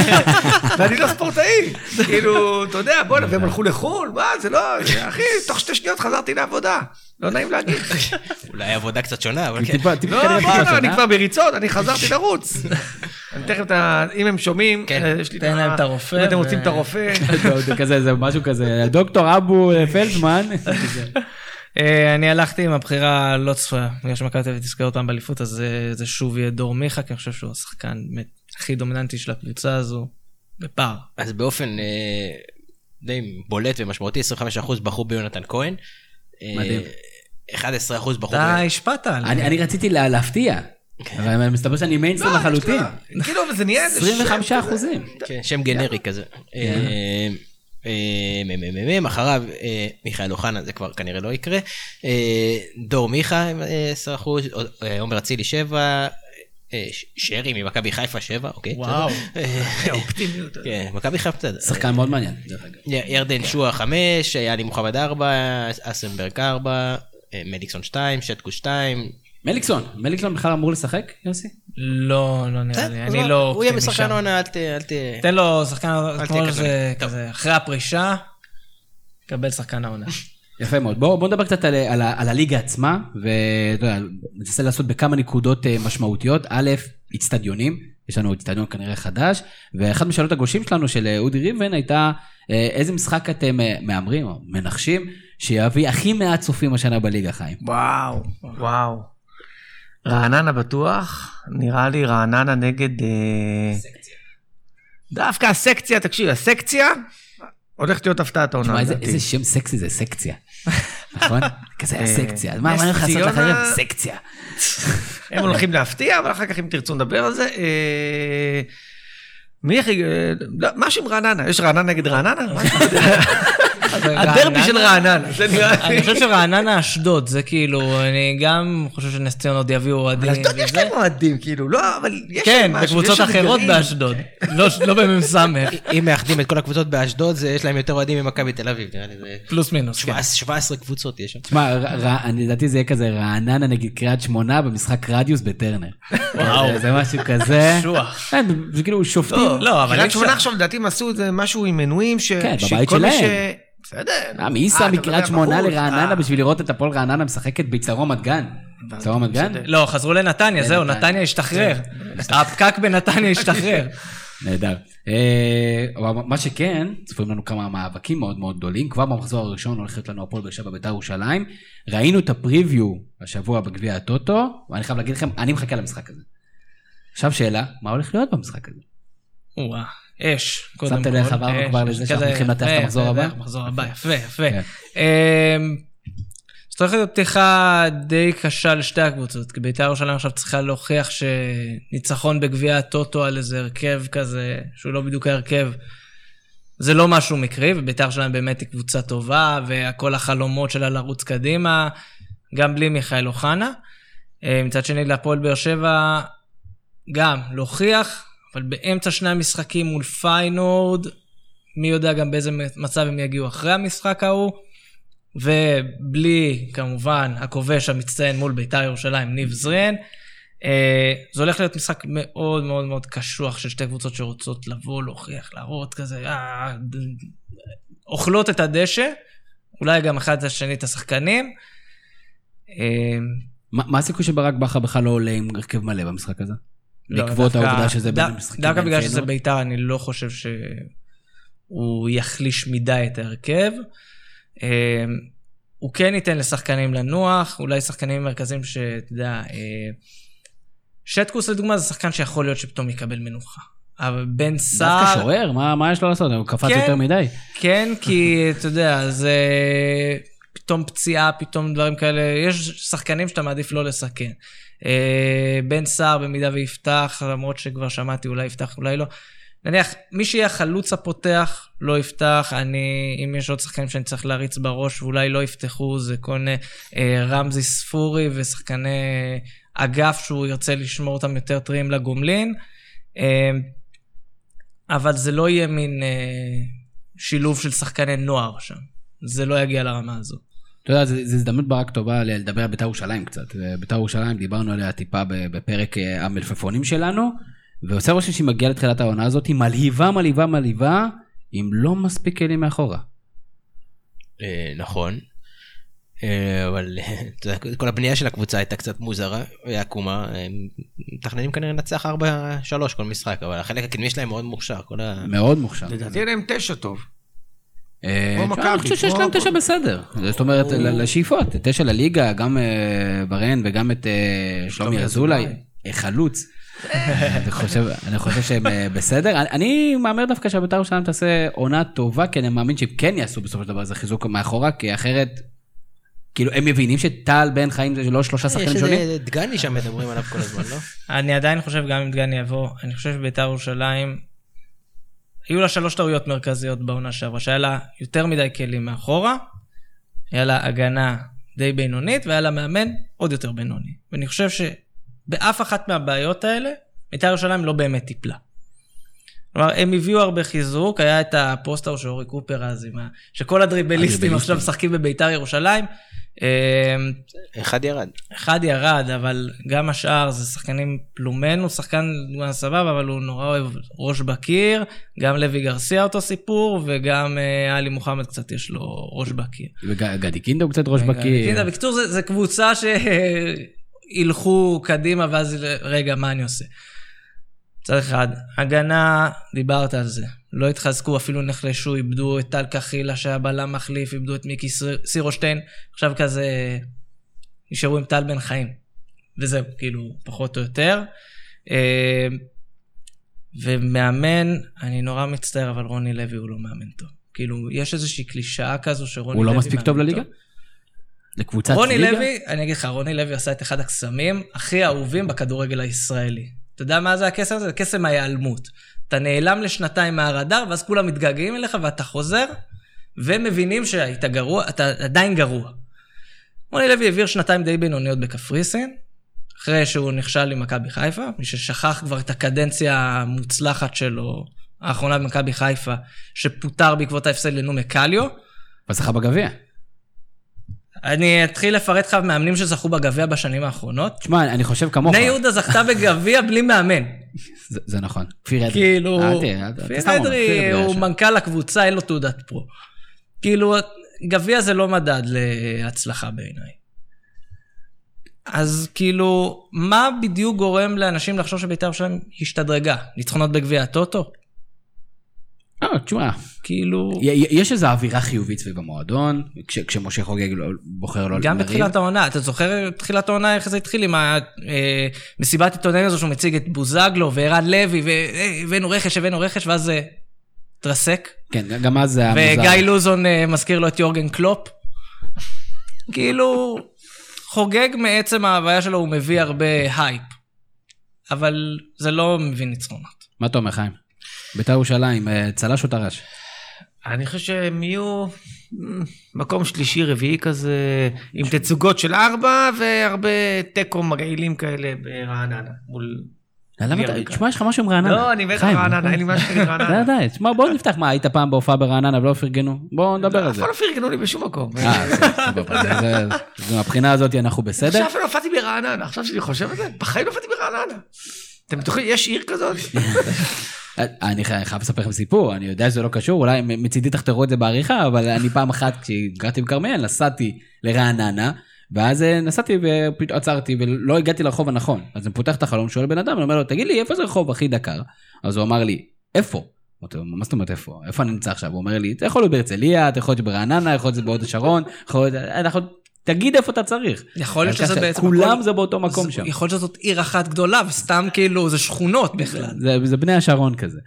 ואני לא ספורטאי. כאילו, אתה יודע, בואנה, והם הלכו לחו"ל, מה, זה לא, אחי, תוך שתי שניות חזרתי לעבודה. לא נעים להגיד. אולי עבודה קצת שונה, אבל כן. טיפה, טיפה לא, טיפה בואנה, אני. כבר בריצות, אני חזרתי לרוץ. אני תכף, את ה- אם הם שומעים, כן. אה, יש לי תן להם את הרופא אם אתם רוצים את הרופא. זה כזה, זה משהו כזה, דוקטור אבו פלדמן. אה, אני הלכתי עם הבחירה הלא צפויה, בגלל שמכבי תל אביב תזכר אותם באליפות, אז זה- זה שוב יהיה דור מיכה, כי אני חושב שהוא השחקן הכי דומיננטי של הקבוצה הזו, בפער. אז באופן אה, די בולט ומשמעותי, 25% בחרו ביונתן כהן. אה, מדהים. 11% בחרו אתה ב... השפעת עליי. אני אני רציתי לה- להפתיע, אבל מסתבר שאני מיינסטרים לחלוטין. כאילו, וזה נהיה איזה 25 שם אחוזים. כן, שם גנרי כזה. אה, אה, מ- אחריו אה, מיכאל אוחנה, זה כבר כנראה לא יקרה. אה, דור מיכה עם אה, 10%, אה, עומר אצילי 7, אה, ש- שרי ממכבי חיפה 7, אוקיי. וואו. אה, אופטימיות. כן, מכבי חיפה בסדר. שחקן מאוד מעניין, דרך אגב. י- ירדן שועה 5, יאני מוחמד 4, אסנברג 4, אה, מדיקסון 2, שטקו 2. מליקסון, מליקסון בכלל אמור לשחק, יוסי? לא, לא נראה לי, אני לא הוא יהיה בשחקן שם. העונה, אל ת... אל ת... תן לו שחקן, תהיה כמו. כזה, אחרי הפרישה, קבל שחקן העונה. יפה מאוד. בואו בוא נדבר קצת על, על, הליגה עצמה, ואתה יודע, ננסה לעשות בכמה נקודות אה, משמעותיות. א', איצטדיונים, יש לנו איצטדיון כנראה חדש, ואחת משאלות הגושים שלנו, של אה, אודי ריבן, הייתה איזה משחק אתם מהמרים או מנחשים שיביא הכי מעט צופים השנה בליגה, חיים? וואו, וואו. רעננה בטוח, נראה לי רעננה נגד... אה, דווקא הסקציה, תקשיב, הסקציה הולכת להיות הפתעת העונה. תשמע, איזה, שם סקסי זה סקציה. נכון? כזה אה, הסקציה. מה אני הולך לעשות ציונה- לאחרים? סקציה. הם הולכים להפתיע, אבל אחר כך אם תרצו נדבר על זה. אה, מי הכי... לא, משהו עם רעננה, יש רעננה נגד רעננה? הדרבי של רעננה, אני. חושב שרעננה אשדוד, זה כאילו, אני גם חושב שנס ציונה עוד יביאו אוהדים. אשדוד יש וזה. להם אוהדים, כאילו, לא, אבל יש כן, להם משהו, בקבוצות אחרות. באשדוד, לא לא במ"ס, אם מאחדים את כל הקבוצות באשדוד, זה- יש להם יותר אוהדים ממכבי תל אביב, נראה לי זה... פלוס מינוס. כן. 17 17 קבוצות יש שם. תשמע, לדעתי זה יהיה כזה רעננה נגד קריית שמונה במשחק רדיוס בטרנר. וואו. זה- משהו כזה. קשוח. כן, זה כאילו שופטים. לא, לא, אבל קריית. שמונה עכשיו לדעתי הם עשו איזה משהו עם מנויים ש... כן, בבית שלהם. בסדר. אה, אה, מי ייסע אתה מקריית שמונה? לרעננה אה, בשביל לראות את הפועל רעננה משחקת ביצר רמת גן? ביצר רמת גן? לא, חזרו לנתניה, זהו. נתניה השתחרר. הפקק בנתניה השתחרר. נהדר. אה, אבל מה שכן, צפויים לנו כמה מאבקים מאוד מאוד גדולים. כבר במחזור הראשון הולכת לנו הפועל באר שבע בית"ר ירושלים. ראינו את הפריוויו השבוע בגביע הטוטו, ואני חייב להגיד לכם, אני מחכה למשחק הזה. עכשיו שאלה, מה הולך להיות במשחק הזה? אש, קודם כל. שמת לב איך עברנו אש, כבר לזה שאנחנו הולכים לנתח את המחזור הבא? המחזור הבא, יפה, יפה. כן. אמ, זאת הולכת להיות פתיחה די קשה לשתי הקבוצות, כי בית"ר ירושלים עכשיו צריכה להוכיח שניצחון בגביע הטוטו על איזה הרכב כזה, שהוא לא בדיוק ההרכב, זה לא משהו מקרי, ובית"ר ירושלים באמת היא קבוצה טובה, וכל החלומות שלה לרוץ קדימה, גם בלי מיכאל אוחנה. אה, מצד שני, להפועל באר שבע, גם להוכיח, אבל באמצע שני המשחקים מול פיינורד, מי יודע גם באיזה מצב הם יגיעו אחרי המשחק ההוא. ובלי, כמובן, הכובש המצטיין מול בית"ר ירושלים, ניב זריאן. אה, זה הולך להיות משחק מאוד מאוד מאוד קשוח של שתי קבוצות שרוצות לבוא, להוכיח, להראות כזה, אה, ד- אוכלות את הדשא, אולי גם אחד את השני את השחקנים. אה, מה מה הסיכוי שברק בכר בכלל לא עולה עם הרכב מלא במשחק הזה? לא, בעקבות דווקא- העובדה שזה בין המשחקים דווקא בגלל שזה? בית"ר, אני לא חושב שהוא יחליש מדי את ההרכב. אה, הוא כן ייתן לשחקנים לנוח, אולי שחקנים מרכזיים שאתה יודע, אה, שטקוס לדוגמה זה שחקן שיכול להיות שפתאום יקבל מנוחה. אבל בן סער... דווקא שוער, מה מה יש לו לעשות? הוא קפץ כן. יותר מדי. כן, כי אתה יודע, זה פתאום פציעה, פתאום דברים כאלה, יש שחקנים שאתה מעדיף לא לסכן. אה, בן סער במידה ויפתח, למרות שכבר שמעתי, אולי יפתח, אולי לא. נניח, מי שיהיה החלוץ הפותח, לא יפתח. אני, אם יש עוד שחקנים שאני צריך להריץ בראש, ואולי לא יפתחו, זה כל מיני אה, רמזי ספורי ושחקני אגף שהוא ירצה לשמור אותם יותר טריים לגומלין. אה, אבל זה לא יהיה מין אה, שילוב של שחקני נוער שם. זה לא יגיע לרמה הזו. אתה יודע, זו הזדמנות ברק טובה לדבר על בית"ר ירושלים קצת. בית"ר ירושלים, דיברנו עליה טיפה ב- בפרק אה, המלפפונים שלנו, ועושה רושם שהיא מגיעה לתחילת העונה הזאת, היא מלהיבה, מלהיבה, מלהיבה, עם לא מספיק כלים מאחורה. אה, נכון. אה, אבל אה, כל הבנייה של הקבוצה הייתה קצת מוזרה, היא עקומה, הם מתכננים כנראה לנצח 4-3 כל משחק, אבל החלק הקדמי שלהם מאוד מוכשר. מאוד מוכשר. לדעתי אין להם תשע טוב. אה, אני חושב שיש להם. תשע בסדר. זאת אומרת, ל- לשאיפות, תשע לליגה, גם אה, ברן וגם את אה, שלומי אזולאי, חלוץ. אני חושב- אני חושב שהם בסדר. אני- מהמר דווקא שהבית"ר ירושלים תעשה עונה טובה, כי אני מאמין שהם כן יעשו בסופו של דבר איזה חיזוק מאחורה, כי אחרת, כאילו, הם מבינים שטל בן חיים זה לא שלושה יש שחקנים שונים? איזה דגני שם מדברים עליו כל הזמן, לא? אני עדיין חושב, גם אם דגני יבוא, אני חושב שבית"ר ירושלים, היו לה שלוש טעויות מרכזיות בעונה שעברה, שהיה לה יותר מדי כלים מאחורה, היה לה הגנה די בינונית, והיה לה מאמן עוד יותר בינוני. ואני חושב שבאף אחת מהבעיות האלה, בית"ר ירושלים לא באמת טיפלה. כלומר, הם הביאו הרבה חיזוק, היה את הפוסטר של אורי קופר אז, עם ה... שכל הדריבליסטים. עכשיו משחקים בבית"ר ירושלים. אמ, אחד ירד. אחד ירד, אבל גם השאר זה שחקנים, פלומן הוא שחקן סבבה, אבל הוא נורא אוהב ראש בקיר, גם לוי גרסיה אותו סיפור, וגם אה, עלי מוחמד קצת יש לו ראש בקיר. וגדי קינדה הוא קצת ראש בקיר. קינדה, בקיצור, זה, זה קבוצה שילכו קדימה, ואז רגע, מה אני עושה? מצד אחד, הגנה, דיברת על זה. לא התחזקו, אפילו נחלשו, איבדו את טל קחילה שהיה בלם מחליף, איבדו את מיקי סיר- סירושטיין, עכשיו כזה נשארו עם טל בן חיים. וזהו, כאילו, פחות או יותר. אה, ומאמן, אני נורא מצטער, אבל רוני לוי הוא לא מאמן טוב. כאילו, יש איזושהי קלישאה כזו שרוני הוא לוי... לא מספיק טוב מאמן לליגה? לקבוצת רוני ליגה? לוי, אני אגיד לך, רוני לוי עשה את אחד הקסמים הכי אהובים בכדורגל הישראלי. אתה יודע מה זה הקסם הזה? זה קסם ההיעלמות. אתה נעלם לשנתיים מהרדאר, ואז כולם מתגעגעים אליך ואתה חוזר, ומבינים שהיית גרוע, אתה עדיין גרוע. רוני לוי העביר שנתיים די בינוניות בקפריסין, אחרי שהוא נכשל עם מכבי חיפה, מי ששכח כבר את הקדנציה המוצלחת שלו, האחרונה במכבי חיפה, שפוטר בעקבות ההפסד לנומה קליו. וזכה בגביע. אני אתחיל לפרט לך מאמנים שזכו בגביע בשנים האחרונות. תשמע, אני חושב כמוך. בני יהודה זכתה בגביע בלי מאמן. זה זה נכון. כפיר אדרי. כאילו, כפיר אדרי הוא. מנכ"ל הקבוצה, אין לו תעודת פרו. כאילו, גביע זה לא מדד להצלחה בעיניי. אז כאילו, מה בדיוק גורם לאנשים לחשוב שבית"ר ירושלים השתדרגה? ניצחונות בגביע הטוטו? לא, תשמע, כאילו, יש איזו אווירה חיובית סביב המועדון, כש- כשמשה חוגג לא- בוחר לא גם לריב. בתחילת העונה, אתה זוכר בתחילת העונה איך זה התחיל עם המסיבת עיתונאים הזו שהוא מציג את בוזגלו וערן לוי, והבאנו רכש, הבאנו רכש, ואז זה התרסק. כן, גם אז זה היה מוזר. וגיא לוזון אה, מזכיר לו את יורגן קלופ. כאילו, חוגג מעצם ההוויה שלו, הוא מביא הרבה הייפ. אבל זה לא מביא ניצחונות. מה אתה אומר, חיים? בית"ר ירושלים, אה, צל"ש או טר"ש? אני חושב שהם יהיו מ, מקום שלישי, רביעי כזה, עם תצוגות של ארבע והרבה תיקו מגעילים כאלה ברעננה. מול... למה אתה, יריקה. תשמע, יש לך משהו עם רעננה. לא, אני מת חיים, רעננה, אין לי משהו די, רעננה. די, תשמע, בוא נפתח. מה, היית פעם בהופעה ברעננה ולא פרגנו? בוא נדבר על אף זה. פעם לא פרגנו לי בשום מקום. אה, זה- זה- זה- מהבחינה הזאת אנחנו בסדר. עכשיו אפילו הופעתי ברעננה, עכשיו שאני חושב על זה, בחיים לא הופעתי ברעננה. אתם בטוחים, יש עיר כזאת? אני חי- חייב לספר לכם סיפור, אני יודע שזה לא קשור, אולי מצידי תחתרו את זה בעריכה, אבל אני פעם אחת, כשגרתי בכרמיאל, נסעתי לרעננה, ואז אה, נסעתי ופתאום עצרתי ולא הגעתי לרחוב הנכון. אז אני פותח את החלום, שואל בן אדם, אני אומר לו, תגיד לי, איפה זה רחוב הכי דקר? אז הוא אמר לי, איפה? מה זאת אומרת איפה? איפה אני נמצא עכשיו? הוא אומר לי, אתה יכול להיות בהרצליה, אתה יכול להיות ברעננה, יכול להיות בהוד השרון, יכול להיות... אנחנו... תגיד איפה אתה צריך. יכול להיות שזה בעצם... כולם הכל- זה באותו מקום זה- שם. יכול להיות שזאת עיר אחת גדולה, וסתם כאילו, זה שכונות בכלל. זה, זה בני השרון כזה.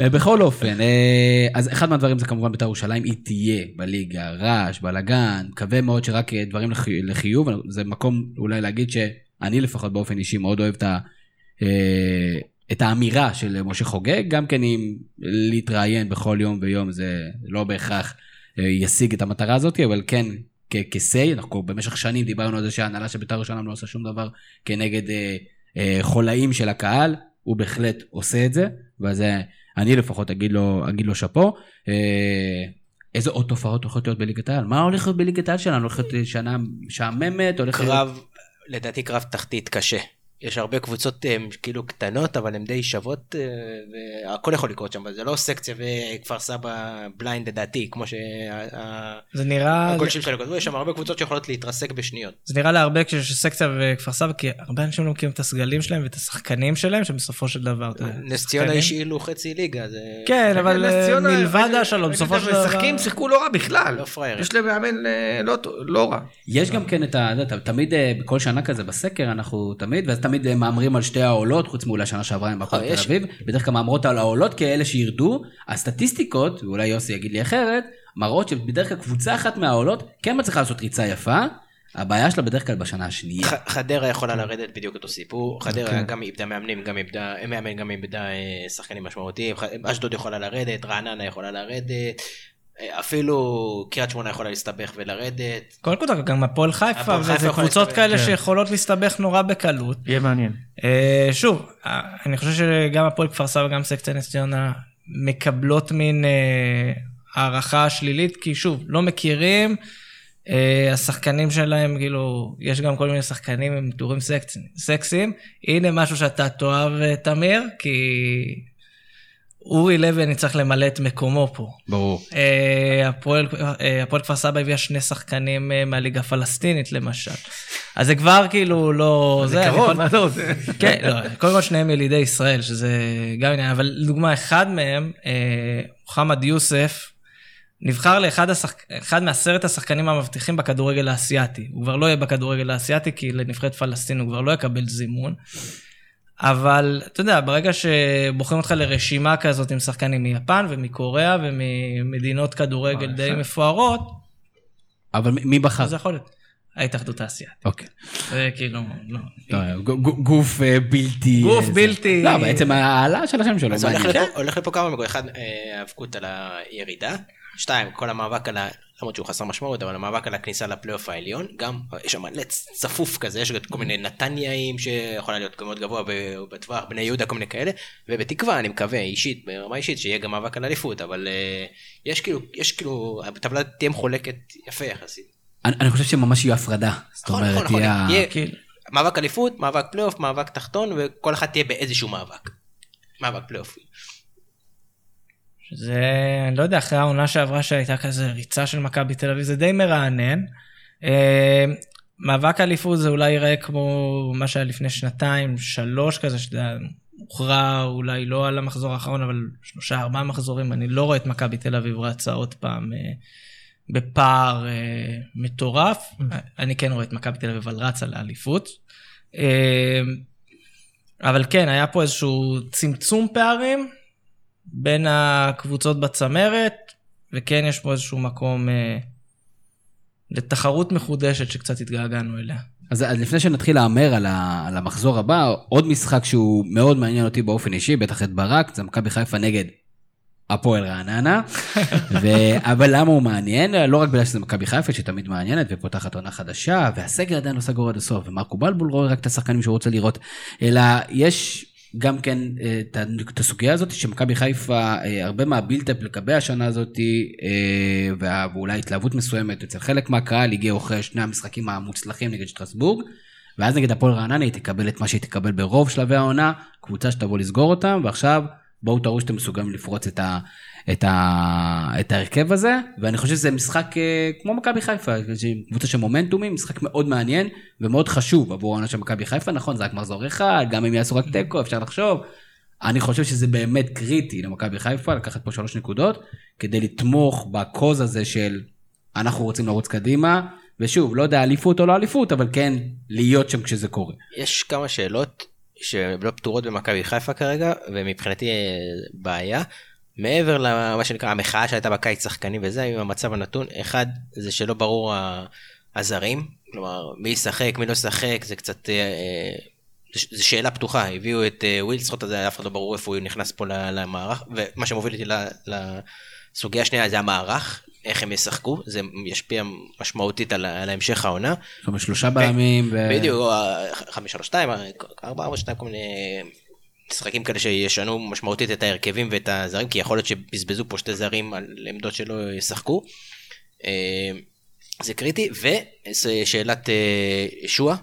אה, בכל אופן, אה, אז אחד מהדברים זה כמובן בית"ר ירושלים, היא תהיה בליגה, רעש, בלאגן, מקווה מאוד שרק דברים לחי- לחיוב, זה מקום אולי להגיד שאני לפחות באופן אישי מאוד אוהב את, ה, אה, את האמירה של משה חוגג, גם כן אם להתראיין בכל יום ויום זה לא בהכרח ישיג את המטרה הזאת, אבל כן כ- כ-say, אנחנו במשך שנים דיברנו על זה שההנהלה של בית"ר ירושלים לא עושה שום דבר כנגד אה, אה, חולאים של הקהל, הוא בהחלט עושה את זה, ואז אה, אני לפחות אגיד לו, אגיד לו שאפו. אה, איזה עוד תופעות הולכות להיות בליגת העל? מה הולך להיות בליגת העל שלנו? הולכת להיות שנה משעממת? קרב, לדעתי קרב תחתית קשה. יש הרבה קבוצות הם, כאילו קטנות, אבל הן די שוות, אה, והכל יכול לקרות שם. זה לא סקציה וכפר סבא בליינד לדעתי, כמו זה נראה... שהגולשים שלנו כתבו, יש שם הרבה קבוצות שיכולות להתרסק בשניות. זה נראה להרבה כשיש סקציה וכפר סבא, כי הרבה אנשים לא מכירים את הסגלים שלהם ואת השחקנים שלהם, שבסופו של דבר, נס ציונה השאילו חצי ליגה, זה כן, אבל אה, מלבד השלום, בסופו של דבר... משחקים, שיחקו לא רע בכלל. לא פראיירים. יש להם מאמן אה, לא לא רע. יש גם כן את ה... אתה יודע, תמיד אה, בכל שנה כזה בסקר אנחנו תמיד, ואז תמיד אה, מהמרים על שתי העולות, חוץ מאולי שנה שעברה עם הפועל אה, תל. אביב, בדרך כלל מהמרות על העולות כאלה שירדו, הסטטיסטיקות, ואולי יוסי יגיד לי אחרת, מראות שבדרך כלל קבוצה אחת מהעולות כן מצליחה לעשות ריצה יפה, הבעיה שלה בדרך כלל בשנה השנייה. ח- חדרה יכולה לרדת בדיוק אותו סיפור, חדרה כן. גם איבדה מאמנים, גם איבדה, מאמן גם איבדה אה, שחקנים משמעותיים, אשדוד יכולה לרדת, רעננה יכולה לרדת, אפילו קריית שמונה יכולה להסתבך ולרדת. כל קבוצה, גם הפועל חיפה, וזה קבוצות כאלה כן. שיכולות להסתבך נורא בקלות. יהיה מעניין. אה, שוב, אה, אני חושב שגם הפועל כפר סבא וגם סקציה נס ציונה מקבלות מין אה, הערכה שלילית, כי שוב, לא מכירים, אה, השחקנים שלהם, כאילו, יש גם כל מיני שחקנים עם טורים סקס, סקסיים. הנה משהו שאתה תאהב, אה, תמיר, כי אורי לוי, אני צריך למלא את מקומו פה. ברור. אה, הפועל אה, הפועל כפר סבא הביאה שני שחקנים אה, מהליגה הפלסטינית למשל. אז זה כבר כאילו לא... זה קרוב, מה אתה רוצה? כן, לא, קודם כל שניהם ילידי ישראל, שזה גם עניין, אבל לדוגמה, אחד מהם, מוחמד יוסף, נבחר לאחד השחק... אחד מעשרת השחקנים המבטיחים בכדורגל האסייתי. הוא כבר לא יהיה בכדורגל האסייתי, כי לנבחרת פלסטין הוא כבר לא יקבל זימון. אבל אתה יודע, ברגע שבוחרים אותך לרשימה כזאת עם שחקנים מיפן ומקוריאה וממדינות כדורגל די יפה. מפוארות, אבל מי- בחר? זה יכול להיות. ההתאחדות האסייתית. אוקיי. זה כאילו, לא. לא, גוף אה, בלתי... גוף אה, זה- בלתי- לא, בעצם העלאה של השם שלו. אז הולך. לפה, כמה מקומות, אחד, אה, האבקות על הירידה, שתיים, כל המאבק על. למרות שהוא חסר משמעות, אבל המאבק על הכניסה לפלייאוף העליון, גם, יש שם מלא צפוף כזה, יש כל מיני נתניהים שיכולה להיות מאוד גבוה בטווח, בני יהודה, כל מיני כאלה, ובתקווה, אני מקווה, אישית, ברמה אישית, שיהיה גם מאבק על אליפות, אבל אה, יש כאילו, יש כאילו, הטבלה תהיה מחולקת יפה יחסית. אני אני חושב שממש יהיה הפרדה. זאת נכון, אומרת, נכון, יהיה... יהיה כאילו, מאבק אליפות, מאבק פלייאוף, מאבק תחתון, וכל אחת תהיה באיזשהו מאבק. מאבק פלייאוף. זה, אני לא יודע, אחרי העונה שעברה שהייתה כזה ריצה של מכבי תל אביב, זה די מרענן. אה, מאבק אליפות זה אולי ייראה כמו מה שהיה לפני שנתיים, שלוש כזה, שאתה יודע, הוכרע אולי לא על המחזור האחרון, אבל שלושה, ארבעה מחזורים, אני לא רואה את מכבי תל אביב רצה עוד פעם אה, בפער אה, מטורף. אני כן רואה את מכבי תל אביב, אבל רצה לאליפות. אה, אבל כן, היה פה איזשהו צמצום פערים בין הקבוצות בצמרת, וכן יש פה איזשהו מקום אה, לתחרות מחודשת שקצת התגעגענו אליה. אז, אז לפני שנתחיל להמר על, ה, על המחזור הבא, עוד משחק שהוא מאוד מעניין אותי באופן אישי, בטח את ברק, זה מכבי חיפה נגד הפועל רעננה. ו... אבל למה הוא מעניין? לא רק בגלל שזה מכבי חיפה שתמיד מעניינת ופותחת עונה חדשה, והסגל עדיין לא סגור עד הסוף, ומרקו בלבול רואה רק את השחקנים שהוא רוצה לראות, אלא יש גם כן אה, את הסוגיה הזאת שמכבי חיפה, אה, הרבה מהבילטאפ לגבי השנה הזאת, אה, ואולי התלהבות מסוימת אצל חלק מהקהל הגיעו אחרי שני המשחקים המוצלחים נגד שטרסבורג, ואז נגד הפועל רעננה היא תקבל את מה שהיא תקבל ברוב שלבי העונה, קבוצה שתבוא לסגור אותם, ועכשיו בואו תראו שאתם מסוגלים לפרוץ את, ה, את, ה, את ההרכב הזה, ואני חושב שזה משחק אה, כמו מכבי חיפה, קבוצה של מומנטומים, משחק מאוד מעניין ומאוד חשוב עבור העונה של מכבי חיפה, נכון, זה רק מחזור אחד, גם אם יעשו רק תיקו, אפשר לחשוב, אני חושב שזה באמת קריטי למכבי חיפה לקחת פה שלוש נקודות, כדי לתמוך בקוז הזה של אנחנו רוצים לרוץ קדימה, ושוב, לא יודע אליפות או לא אליפות, אבל כן להיות שם כשזה קורה. יש כמה שאלות שלא פתורות במכבי חיפה כרגע, ומבחינתי אה, בעיה. מעבר למה שנקרא המחאה שהייתה בקיץ שחקנים וזה, עם המצב הנתון, אחד זה שלא ברור הזרים, כלומר מי ישחק, מי לא ישחק, זה קצת, אה, אה, זו שאלה פתוחה, הביאו את אה, ווילסקוט הזה, אף אחד לא ברור איפה הוא נכנס פה למערך, ומה שמוביל אותי לסוגיה השנייה זה המערך, איך הם ישחקו, זה ישפיע משמעותית על, על המשך העונה. זאת אומרת שלושה בלמים. ו- בדיוק, אה, חמש שלוש שתיים, ארבע ארבע שתיים, כל מיני משחקים כאלה שישנו משמעותית את ההרכבים ואת הזרים, כי יכול להיות שבזבזו פה שתי זרים על עמדות שלא ישחקו. אה, זה קריטי, ושאלת אה, שועה,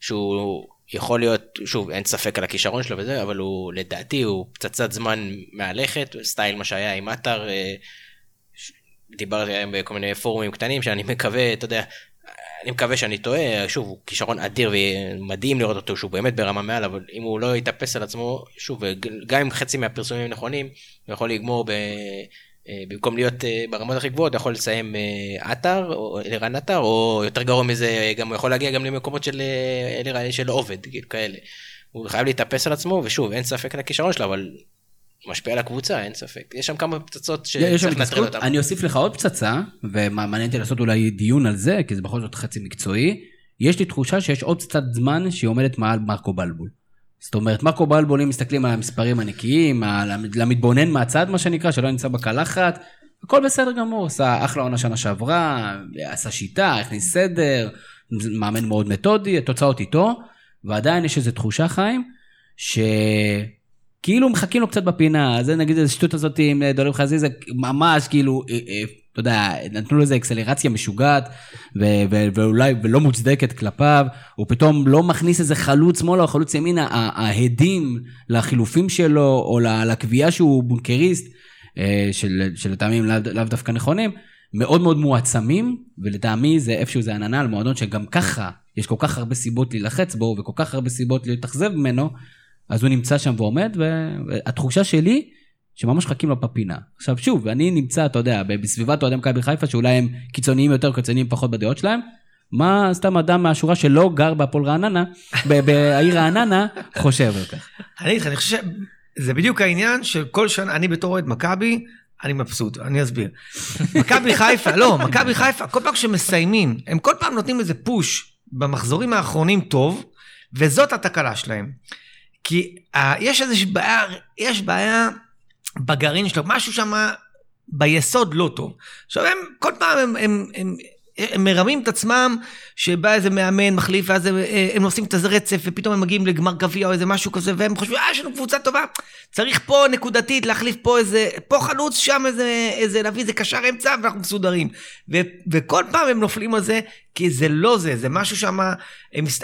שהוא יכול להיות, שוב, אין ספק על הכישרון שלו וזה, אבל הוא לדעתי הוא פצצת זמן מהלכת, סטייל מה שהיה עם עטר. אה, דיברתי היום בכל מיני פורומים קטנים שאני מקווה, אתה יודע, אני מקווה שאני טועה, שוב, הוא כישרון אדיר ומדהים לראות אותו שהוא באמת ברמה מעל, אבל אם הוא לא יתאפס על עצמו, שוב, גם אם חצי מהפרסומים נכונים, הוא יכול לגמור ב... אה, במקום להיות אה, ברמות הכי גבוהות, יכול לסיים אה, עטר, או אלירן עטר, או יותר גרוע מזה, גם הוא יכול להגיע גם למקומות של אה, של עובד, כאילו כאלה. הוא חייב להתאפס על עצמו, ושוב, אין ספק על הכישרון שלו, אבל משפיע על הקבוצה, אין ספק. יש שם כמה פצצות שצריך לנטרל אותן. אני אוסיף לך עוד פצצה, ומעניין אותי לעשות אולי דיון על זה, כי זה בכל זאת חצי מקצועי. יש לי תחושה שיש עוד קצת זמן שהיא עומדת מעל מרקו בלבול. זאת אומרת, מרקו בלבול, אם מסתכלים על המספרים הנקיים, על המ- למתבונן מהצד, מה שנקרא, שלא נמצא בקלחת, הכל בסדר גמור, עשה אחלה עונה שנה שעברה, עשה שיטה, הכניס סדר, מאמן מאוד מתודי, התוצאות איתו, ועדיין יש איזו תחושה, חיים, שכאילו מחכים לו קצת בפינה, זה נגיד איזה שטות הזאת עם דולב חזיזה, ממש כאילו, אה, אה, אתה יודע, נתנו לו איזה אקסלרציה משוגעת, ואולי ולא מוצדקת כלפיו, הוא פתאום לא מכניס איזה חלוץ שמאלה או חלוץ ימינה, ההדים לחילופים שלו, או לקביעה שהוא בונקריסט, אה, של- שלטעמים לאו דווקא נכונים, מאוד מאוד מועצמים, ולטעמי זה איפשהו זה עננה על מועדון שגם ככה, יש כל כך הרבה סיבות להילחץ בו, וכל כך הרבה סיבות להתאכזב ממנו, אז הוא נמצא שם ועומד, והתחושה שלי, שממש מחכים לו בפינה. עכשיו שוב, אני נמצא, אתה יודע, בסביבת אוהדי מכבי חיפה, שאולי הם קיצוניים יותר, קיצוניים פחות בדעות שלהם. מה סתם אדם מהשורה שלא גר בהפועל רעננה, בעיר רעננה, חושב על כך. אני אגיד לך, אני חושב שזה בדיוק העניין של כל שנה, אני בתור אוהד מכבי, אני מבסוט, אני אסביר. מכבי חיפה, לא, מכבי חיפה, כל פעם שמסיימים, הם כל פעם נותנים איזה פוש במחזורים האחרונים טוב, וזאת התקלה שלהם. כי uh, יש איזושהי בעיה, יש בעיה בגרעין שלו, משהו שם ביסוד לא טוב. עכשיו הם, כל פעם הם, הם, הם, הם מרמים את עצמם שבא איזה מאמן מחליף ואז הם, הם עושים את הרצף ופתאום הם מגיעים לגמר גביע או איזה משהו כזה והם חושבים אה יש לנו קבוצה טובה צריך פה נקודתית להחליף פה איזה פה חלוץ שם איזה איזה להביא איזה קשר אמצע ואנחנו מסודרים ו, וכל פעם הם נופלים על זה כי זה לא זה זה משהו שם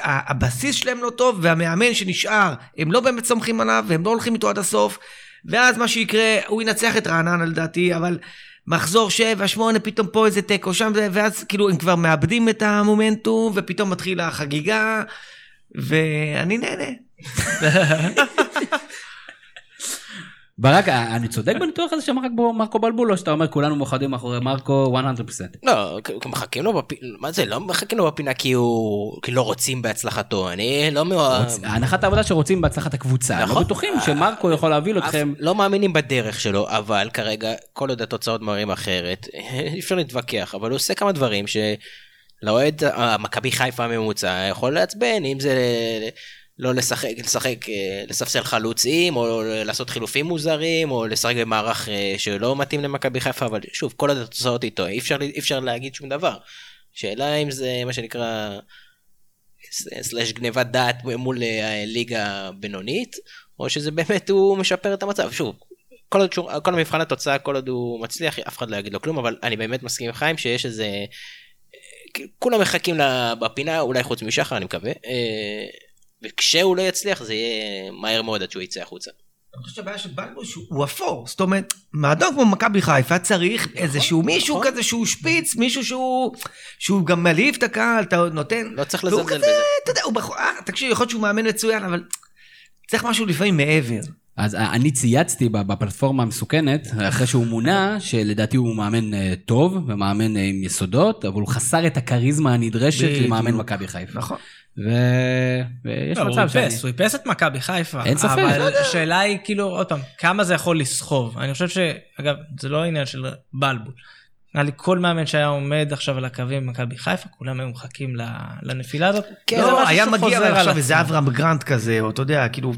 הבסיס שלהם לא טוב והמאמן שנשאר הם לא באמת סומכים עליו והם לא הולכים איתו עד הסוף ואז מה שיקרה הוא ינצח את רעננה לדעתי אבל. מחזור 7, 8, פתאום פה איזה תיקו שם, ואז כאילו הם כבר מאבדים את המומנטום, ופתאום מתחילה החגיגה, ואני נהנה. ברק, אני צודק בניתוח הזה בו מרקו בלבול, או שאתה אומר כולנו מאוחדים מאחורי מרקו 100%? לא, כי מחכים לו בפינה, מה זה, לא מחכים לו בפינה כי הוא, כי לא רוצים בהצלחתו, אני לא מאוהב. הנחת העבודה שרוצים בהצלחת הקבוצה, לא נכון. בטוחים שמרקו יכול להוביל אתכם. לא מאמינים בדרך שלו, אבל כרגע, כל עוד התוצאות מראים אחרת, אי אפשר להתווכח, אבל הוא עושה כמה דברים שלאוהד המכבי חיפה הממוצע יכול לעצבן, אם זה לא לשחק, לשחק, אה, לספסל חלוצים, או לעשות חילופים מוזרים, או לשחק במערך אה, שלא מתאים למכבי חיפה, אבל שוב, כל התוצאות איתו, אי אפשר, אי אפשר להגיד שום דבר. שאלה אם זה מה שנקרא סלאש גניבת דעת מול אה, ליגה בינונית, או שזה באמת הוא משפר את המצב. שוב, כל עוד כל המבחן התוצאה, כל עוד הוא מצליח, אף אחד לא יגיד לו כלום, אבל אני באמת מסכים עם חיים שיש איזה... כולם מחכים בפינה, אולי חוץ משחר, אני מקווה. וכשהוא לא יצליח, זה יהיה מהר מאוד עד שהוא יצא החוצה. אני חושב שהבעיה של בלבול שהוא אפור, זאת אומרת, מועדון כמו מכבי חיפה צריך איזשהו מישהו כזה שהוא שפיץ, מישהו שהוא שהוא גם מלהיב את הקהל, אתה נותן... לא צריך לזלזל בזה. אתה יודע, הוא בח... אה, תקשיב, יכול להיות שהוא מאמן מצוין, אבל צריך משהו לפעמים מעבר. אז אני צייצתי ב- בפלטפורמה המסוכנת, אחרי שהוא מונה, שלדעתי הוא מאמן אה, טוב ומאמן אה, עם יסודות, אבל הוא חסר את הכריזמה הנדרשת. למאמן מכבי חיפה. נכון. ו... ויש לא, מצב שאני... איפס, הוא איפס את מכבי חיפה. אין ספק. אבל השאלה היא כאילו, עוד פעם, כמה זה יכול לסחוב? אני חושב ש... אגב, זה לא עניין של בלבול. נראה לי כל מאמן שהיה עומד עכשיו על הקווים במכבי חיפה, כולם היו מחכים לנפילה הזאת. כן, זה לא, משהו היה שחוזר מגיע על עכשיו. איזה אברהם גרנט כזה, או אתה יודע, כאילו,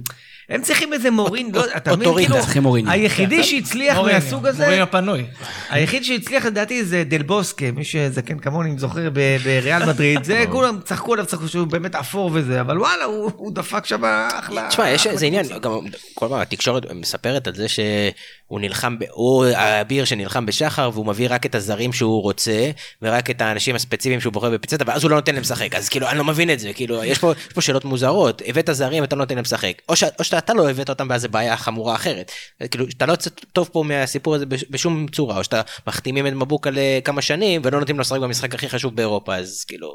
הם צריכים איזה מורין, לא, אתה מבין. כאילו, צריכים מוריניו. היחידי שהצליח מוריניו, מהסוג הזה, מוריניו פנוי. היחיד שהצליח לדעתי זה דל בוסקה, מי שזקן כמוני, אם זוכר, בריאל מדריד, זה כולם צחקו עליו, צחקו שהוא באמת אפור וזה, אבל וואלה, הוא דפק שם אחלה. תשמע, יש איזה עניין. גם כל פעם התקשורת מספרת על זה שהוא נלחם, הוא האביר שנלחם בשחר והוא מביא רק את הזרים שהוא רוצה, ורק את האנשים הספציפיים שהוא בוחר בפיצטה, ואז הוא לא נותן להם לשחק, אז כאילו, אני לא מבין את זה, כאילו, יש פה, יש פה שאלות מוזרות, הבאת זרים, אתה לא נותן להם לשחק, או, ש, או שאתה לא הבאת אותם ואז זה בעיה חמורה אחרת, כאילו, אתה לא יוצא טוב פה מהסיפור הזה בש- בשום צורה, או שאתה מחתימים את מבוקה לכמה שנים, ולא נותנים לו לשחק במשחק הכי חשוב באירופה, אז כאילו...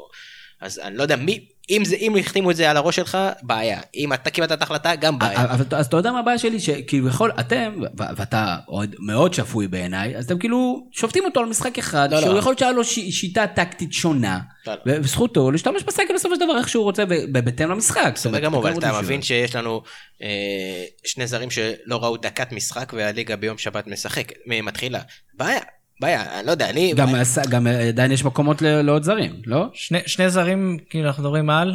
אז אני לא יודע מי, אם זה, אם החתימו את זה על הראש שלך, בעיה. אם אתה קיבלת את ההחלטה, גם בעיה. אבל אז אתה יודע מה הבעיה שלי? שכביכול אתם, ו- ואתה עוד מאוד שפוי בעיניי, אז אתם כאילו שופטים אותו על משחק אחד, לא, שהוא לא. יכול להיות שהיה לו שיטה טקטית שונה, לא, לא. וזכותו להשתמש בסגל בסופו של דבר איך שהוא רוצה, ב- בהתאם למשחק. בסדר גמור, אבל אתה מבין שיש לנו אה, שני זרים שלא ראו דקת משחק והליגה ביום שבת משחק, מתחילה. בעיה, בעיה, אני לא יודע, אני... גם הס- גם עדיין יש מקומות לעוד זרים, לא? שני, שני זרים, כאילו אנחנו מדברים על,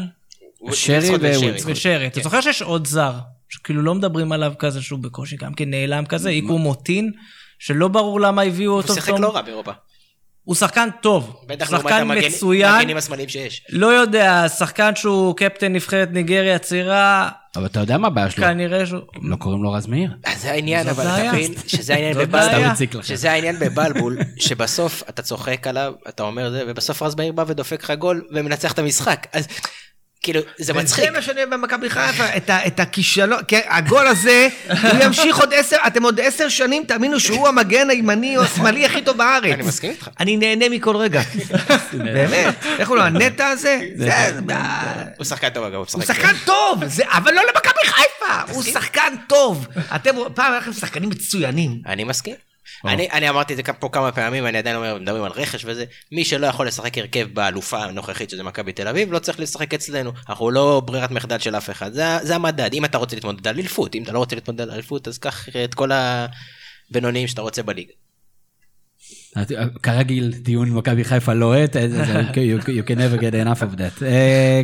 שרי ווילסקוט. ושרי. אתה זוכר שיש עוד זר, שכאילו לא מדברים עליו כזה שהוא בקושי גם כן נעלם כזה, איקו מוטין, שלא ברור למה הביאו אותו הוא שיחק. לא רע באירופה. הוא שחקן טוב, בטח שחקן לעומת המגן- מצוין, המגנים השמאליים שיש. לא יודע, שחקן שהוא קפטן נבחרת ניגריה צעירה, אבל אתה יודע מה הבעיה שלו? כנראה שהוא... לא קוראים לו רז מאיר. אז זה העניין, אבל. מבין שזה העניין בבלבול. שזה העניין בבלבול, שבסוף אתה צוחק עליו, אתה אומר זה, ובסוף רז מאיר בא ודופק לך גול ומנצח את המשחק. אז כאילו, זה מצחיק. זה מה שאני אוהב במכבי חיפה, את ה- את הכישלון, כן, הגול הזה, הוא ימשיך עוד עשר, אתם עוד עשר שנים תאמינו שהוא המגן הימני או השמאלי הכי טוב בארץ. אני מסכים איתך. אני נהנה מכל רגע. באמת, איך הוא לא, הנטע הזה? זה- הוא שחקן טוב אגב, הוא. שחקן טוב, זה- אבל לא למכבי חיפה, הוא שחקן טוב. אתם, פעם היה לכם שחקנים מצוינים. אני מסכים. אני, אני אמרתי את זה פה כמה פעמים, ואני עדיין אומר, מדברים על רכש וזה, מי שלא יכול לשחק הרכב באלופה הנוכחית, שזה מכבי תל אביב, לא צריך לשחק אצלנו. אנחנו לא ברירת מחדל של אף אחד, זה, זה המדד. אם אתה רוצה להתמודד על אליפות, אם אתה לא רוצה להתמודד על אליפות, אז קח את כל הבינוניים שאתה רוצה בליגה. כרגיל, דיון מכבי חיפה זה- זה- you can never get enough of that. אה,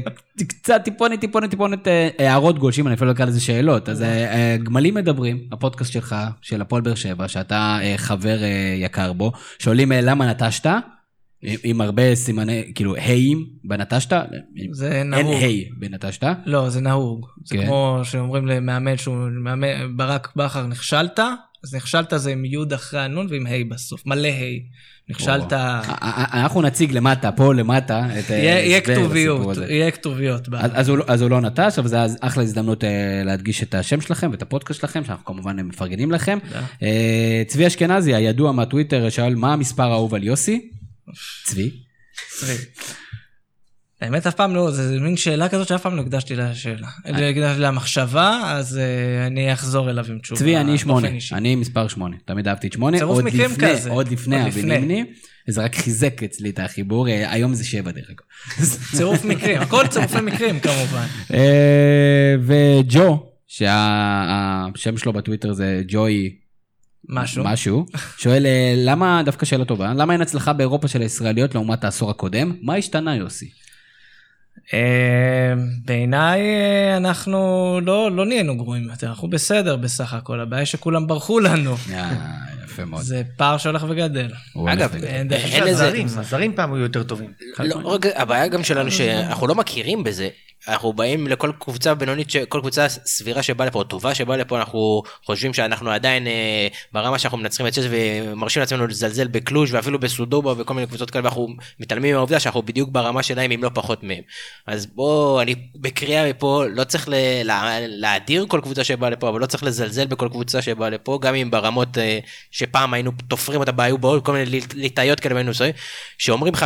קצת טיפונת, טיפונת, טיפונת אה, הערות גולשים, אני אפילו לא אקרא לזה שאלות. אז אה, גמלים מדברים, הפודקאסט שלך, של הפועל באר שבע, שאתה חבר יקר בו, שואלים למה נטשת, עם- הרבה סימני, כאילו, היים בנטשת, זה אין נהוג. היי בנטשת. לא, זה נהוג. זה כן. כמו שאומרים למאמן שהוא, מאמן, ברק בכר, נכשלת, אז נכשלת זה עם י' אחרי הנון ועם ה' בסוף, מלא ה'. נכשלת, אה, אה, אנחנו נציג למטה, פה למטה, את אה, יהיה יהיה הסבר לסיפור כתוביות, הזה. יהיה כתוביות. אז, הוא, לא- אז הוא לא נטש, אבל זו אחלה הזדמנות אה, להדגיש את השם שלכם ואת הפודקאסט שלכם, שאנחנו כמובן מפרגנים לכם. אה, צבי אשכנזי, הידוע מהטוויטר, שאל מה המספר האהוב על יוסי? צבי. צבי. האמת אף פעם לא, זה מין שאלה כזאת שאף פעם לא הקדשתי לשאלה. לא הקדשתי לה מחשבה, אז אה, אני אחזור אליו עם תשובה. צבי, אני שמונה. אני מספר שמונה, תמיד אהבתי את שמונה, צירוף מקרים כזה. עוד לפני לפני. הבינימני, וזה רק חיזק אצלי את החיבור, אה, היום זה שבע דרך אגב. צירוף מקרים, הכל צירופי מקרים כמובן. אה, וג'ו, שהשם שלו בטוויטר זה ג'וי משהו. משהו, שואל למה, דווקא שאלה טובה, למה אין הצלחה באירופה של הישראליות לעומת העשור הקודם? מה השתנה יוסי? אה, בעיניי אה, אנחנו לא לא נהיינו גרועים יותר, אנחנו בסדר בסך הכל, הבעיה שכולם ברחו לנו. אה, יפה מאוד. זה פער שהולך וגדל. אגב, אין לזה... הזרים, פעם היו יותר טובים. לא, הבעיה גם שלנו שאנחנו לא מכירים בזה. אנחנו באים לכל קבוצה בינונית, כל קבוצה סבירה שבאה לפה, טובה שבאה לפה, אנחנו חושבים שאנחנו עדיין אה, ברמה שאנחנו מנצחים את צ'ס ומרשים לעצמנו לזלזל בקלוז' ואפילו בסודובה וכל מיני קבוצות כאלה, ואנחנו מתעלמים מהעובדה שאנחנו בדיוק ברמה שלהם, אם לא פחות מהם. אז בוא, אני בקריאה מפה, לא צריך ל- לה- להדיר כל קבוצה שבאה לפה, אבל לא צריך לזלזל בכל קבוצה שבאה לפה, גם אם ברמות אה, שפעם היינו תופרים אותה, היו בעוד כל מיני ליטאיות כאלה והיינו שאומרים 50-50,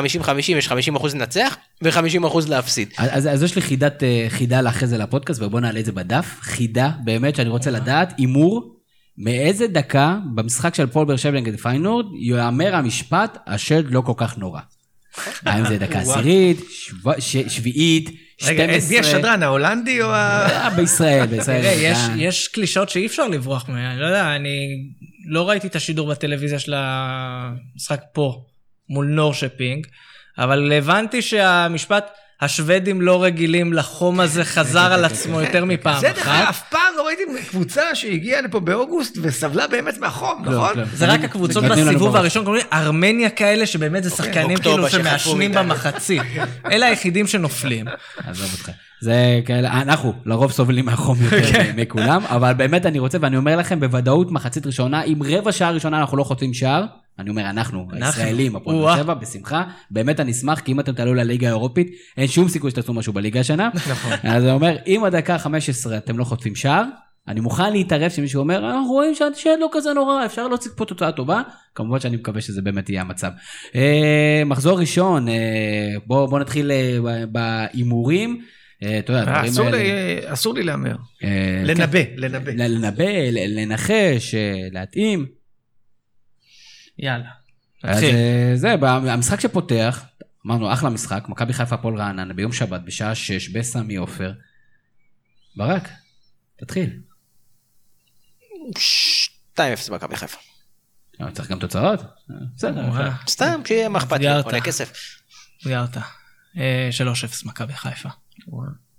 יש 50% לנצח ו-50% להפסיד. אז, אז יש לי חידה חידת, אה, חידה לאחרי זה לפודקאסט, ובוא נעלה את זה בדף. חידה, באמת, שאני רוצה לדעת, הימור, מאיזה דקה במשחק של הפועל באר שבע נגד פיינורד, יאמר המשפט, השד לא כל כך נורא. האם זה דקה עשירית, שביעית, 12? רגע, מי השדרן, ההולנדי או ה... אה, בישראל, בישראל. יש קלישאות שאי אפשר לברוח מהן, אני לא יודע, אני לא ראיתי את השידור בטלוויזיה של המשחק פה, מול נורשפינג, אבל הבנתי שהמשפט, השוודים לא רגילים לחום הזה, חזר על עצמו יותר מפעם זה דרך אגב, אחת. אף פעם לא ראיתי קבוצה שהגיעה לפה באוגוסט וסבלה באמת מהחום, לא, נכון? לא. זה רק הקבוצות בסיבוב. הראשון, קוראים לי ארמניה כאלה, שבאמת זה שחקנים אוקטובר כאילו שמעשנים. במחצית. אלה היחידים שנופלים. עזוב אותך. זה כאלה, אנחנו לרוב סובלים מהחום יותר מכולם, אבל באמת אני רוצה, ואני אומר לכם בוודאות, מחצית ראשונה, אם רבע שעה ראשונה אנחנו לא חוטפים שער, אני אומר אנחנו, הישראלים, הפועל באר. שבע, בשמחה, באמת אני אשמח, כי אם אתם תעלו לליגה האירופית, אין שום סיכוי שתעשו משהו בליגה השנה. נכון. אז אני אומר, אם עד דקה 15 אתם לא חוטפים שער, אני מוכן להתערב שמישהו אומר, אנחנו רואים שהשד לא כזה נורא, אפשר להוציא פה תוצאה טובה. כמובן שאני מקווה שזה באמת יהיה המצב. אה, מחזור ראשון, אה, בוא בוא נתחיל אה, בהימורים. אתה יודע, הדברים אסור האלה... לי- אסור לי להמר. לנבא, לנבא. כן. לנבא, ל- לנחש, להתאים. יאללה. אז. אה, זה, המשחק שפותח, אמרנו, אחלה משחק, מכבי חיפה הפועל רעננה ביום שבת בשעה 6 בסמי עופר. ברק, תתחיל. 2-0 מכבי חיפה. אה, צריך גם תוצאות? אה, בסדר. וואו, סתם, שיהיה מה אכפת לי. עולה כסף. אה, 3-0 מכבי חיפה.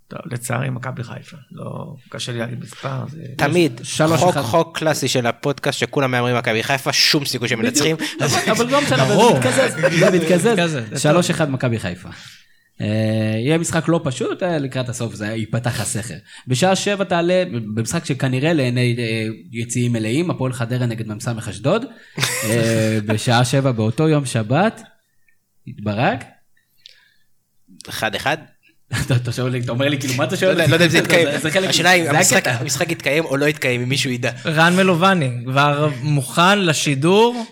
טוב, לצערי מכבי חיפה. לא, קשה לי להגיד מספר. זה- תמיד, שלוש חוק אחד. חוק קלאסי של הפודקאסט שכולם מהמרים מכבי חיפה, שום סיכוי שהם מנצחים. אז אבל לא משנה. זה מתקזז, זה מתקזז. מתקזז, 3-1 מכבי חיפה. אה, יהיה משחק לא פשוט, אה, לקראת הסוף זה ייפתח הסכר. בשעה 7 תעלה, במשחק שכנראה לעיני אה, יציאים מלאים, הפועל חדרה נגד מ"ס אשדוד. בשעה 7 באותו יום שבת, ברק. 1-1. אתה אתה שואל לי, אתה אומר לי, כאילו, מה אתה לא שואל? לא יודע אם זה יתקיים. השאלה אם זה המשחק- יתקיים או לא יתקיים, אם מישהו ידע. רן מלובני כבר מוכן לשידור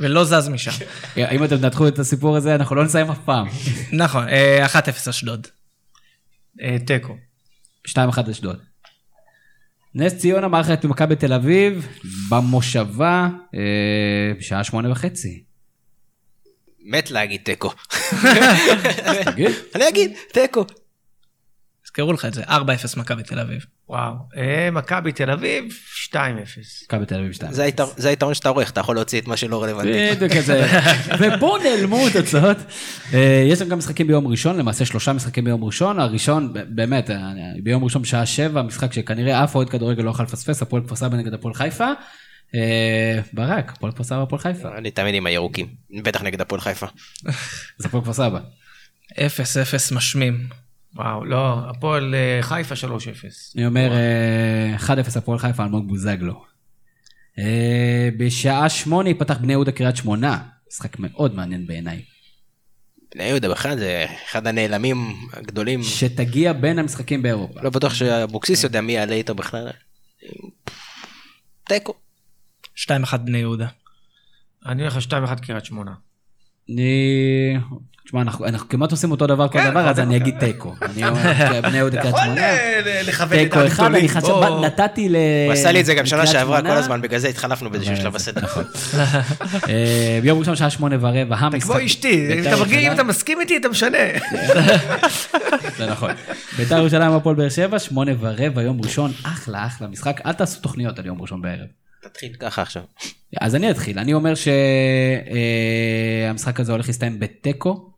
ולא זז משם. אם אתם תנתחו את הסיפור הזה, אנחנו לא נסיים אף פעם. נכון, אה, 1-0 אשדוד. אה, תיקו. 2-1 אשדוד. נס ציונה את מכבי תל אביב במושבה אה, בשעה שמונה וחצי. מת להגיד תיקו. אני אגיד, תיקו. הזכרו לך את זה, 4-0 מכבי תל אביב. וואו. אה, מכבי תל אביב, 2-0. מכבי תל אביב 2. זה היתר- זה היתרון שאתה עורך, אתה יכול להוציא את מה שלא רלוונטי. בדיוק כזה. ופה נעלמו תוצאות. אה, יש לנו גם משחקים ביום ראשון, למעשה שלושה משחקים ביום ראשון. הראשון, באמת, אה, ביום ראשון בשעה שבע, משחק שכנראה אף אוהד כדורגל לא יכול לפספס, הפועל כפר סבא נגד הפועל חיפה. אה, ברק, הפועל כפר סבא, הפועל חיפה. אני תמיד עם הירוקים, בטח נגד הפועל חיפה. זה הפועל כפר סבא. 0-0 משמים. וואו, לא, הפועל אה, חיפה 3-0. אני אומר אה, 1-0 הפועל חיפה, אלמוג בוזגלו. אה, בשעה שמונה ייפתח בני יהודה קריית שמונה. משחק מאוד מעניין בעיניי. בני יהודה בכלל זה אחד הנעלמים הגדולים. שתגיע בין המשחקים באירופה. לא בטוח שאבוקסיס יודע מי יעלה איתו בכלל. תיקו. 2-1 בני יהודה. אני הולך ל-2-1 קריית שמונה. אני... תשמע, אנחנו, אנחנו כמעט עושים אותו דבר כל כן, דבר, אז נכון, אני נכון. אגיד תיקו. אני אומר, בני יהודה קריית שמונה. אה, לכוון את תיקו אחד, אני. חשב, בוא. נתתי ל... הוא עשה לי את זה גם שנה שעברה. כל הזמן, בגלל זה התחלפנו באיזשהו שלב בסדר. אה, ביום ראשון שעה שמונה ורבע, המשחק... כמו אשתי, אם בית"ר אתה מרגיש, אתה מסכים איתי, אתה משנה. זה נכון. בית"ר ירושלים הפועל באר שבע, שמונה ורבע, יום ראשון, אחלה אחלה משחק, אל תעשו תוכניות על יום ראשון בערב. תתחיל ככה עכשיו. אז אני אתחיל, אני אומר שהמשחק הזה הולך להסתיים בתיקו,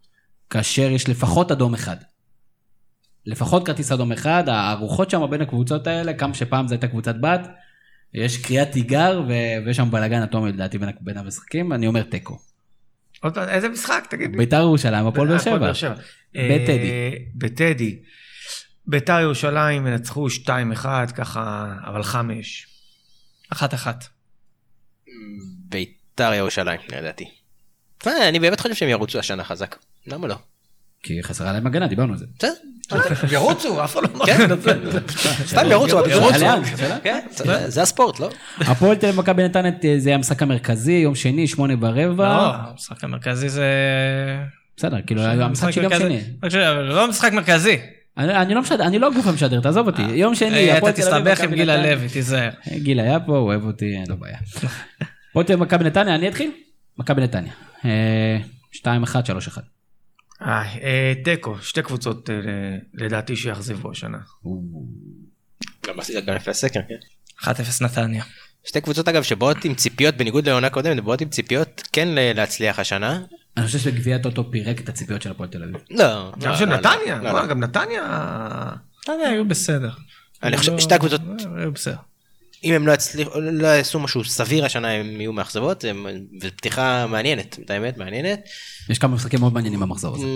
כאשר יש לפחות אדום אחד. לפחות כרטיס אדום אחד, הרוחות שם בין הקבוצות האלה, כמה שפעם זו הייתה קבוצת בת, יש קריאת תיגר ו- ויש שם בלאגן אטומי לדעתי בין, בין המשחקים, אני אומר תיקו. איזה משחק, תגיד לי. בית"ר ירושלים, הפועל באר הפועל שבע. בטדי. בטדי. בטדי. ביתר ירושלים ינצחו 2-1, ככה, אבל 5. 1-1. ביתר ירושלים, לדעתי. אה, אני באמת חושב שהם ירוצו השנה חזק. למה לא? כי חסרה להם הגנה, דיברנו על זה. בסדר. ירוצו, אף אחד לא אמר. כן, סתם ירוצו. ירוצו. כן, זה- הספורט, לא? הפועל תל אביב מכבי נתניה זה המשחק המרכזי, יום שני, שמונה ברבע. לא, המשחק המרכזי זה... בסדר, כאילו המשחק של יום. שני. אבל לא משחק מרכזי. אני אני לא משדר, אני לא הגוף המשדר, תעזוב אותי. יום שני, אה, אתה הפועל תל אביב, תסתבך עם גילה. לוי, תיזהר. גיל היה פה, הוא אוהב אותי, אין לו בעיה. תל אביב, מכבי נתניה, אני אתחיל? מכבי נתניה. אה, 2-1, 3-1. אה, אה, תיקו, שתי קבוצות אה, לדעתי שיאכזבו השנה. גם עשית גם לפי הסקר, כן. 1-0 נתניה. שתי קבוצות אגב שבאות עם ציפיות בניגוד לעונה קודמת באות עם ציפיות כן להצליח השנה. אני חושב שגביע הטוטו פירק את הציפיות של הפועל תל אביב. לא. גם לא, של לא, נתניה, לא, מה, לא. גם נתניה... נתניה היו בסדר. אני חושב שתי הקבוצות היו בסדר. אם הם לא יצליחו לא יעשו משהו סביר השנה הם יהיו מאכזבות הם- ופתיחה מעניינת את האמת מעניינת. יש כמה משחקים מאוד מעניינים במחזור הזה.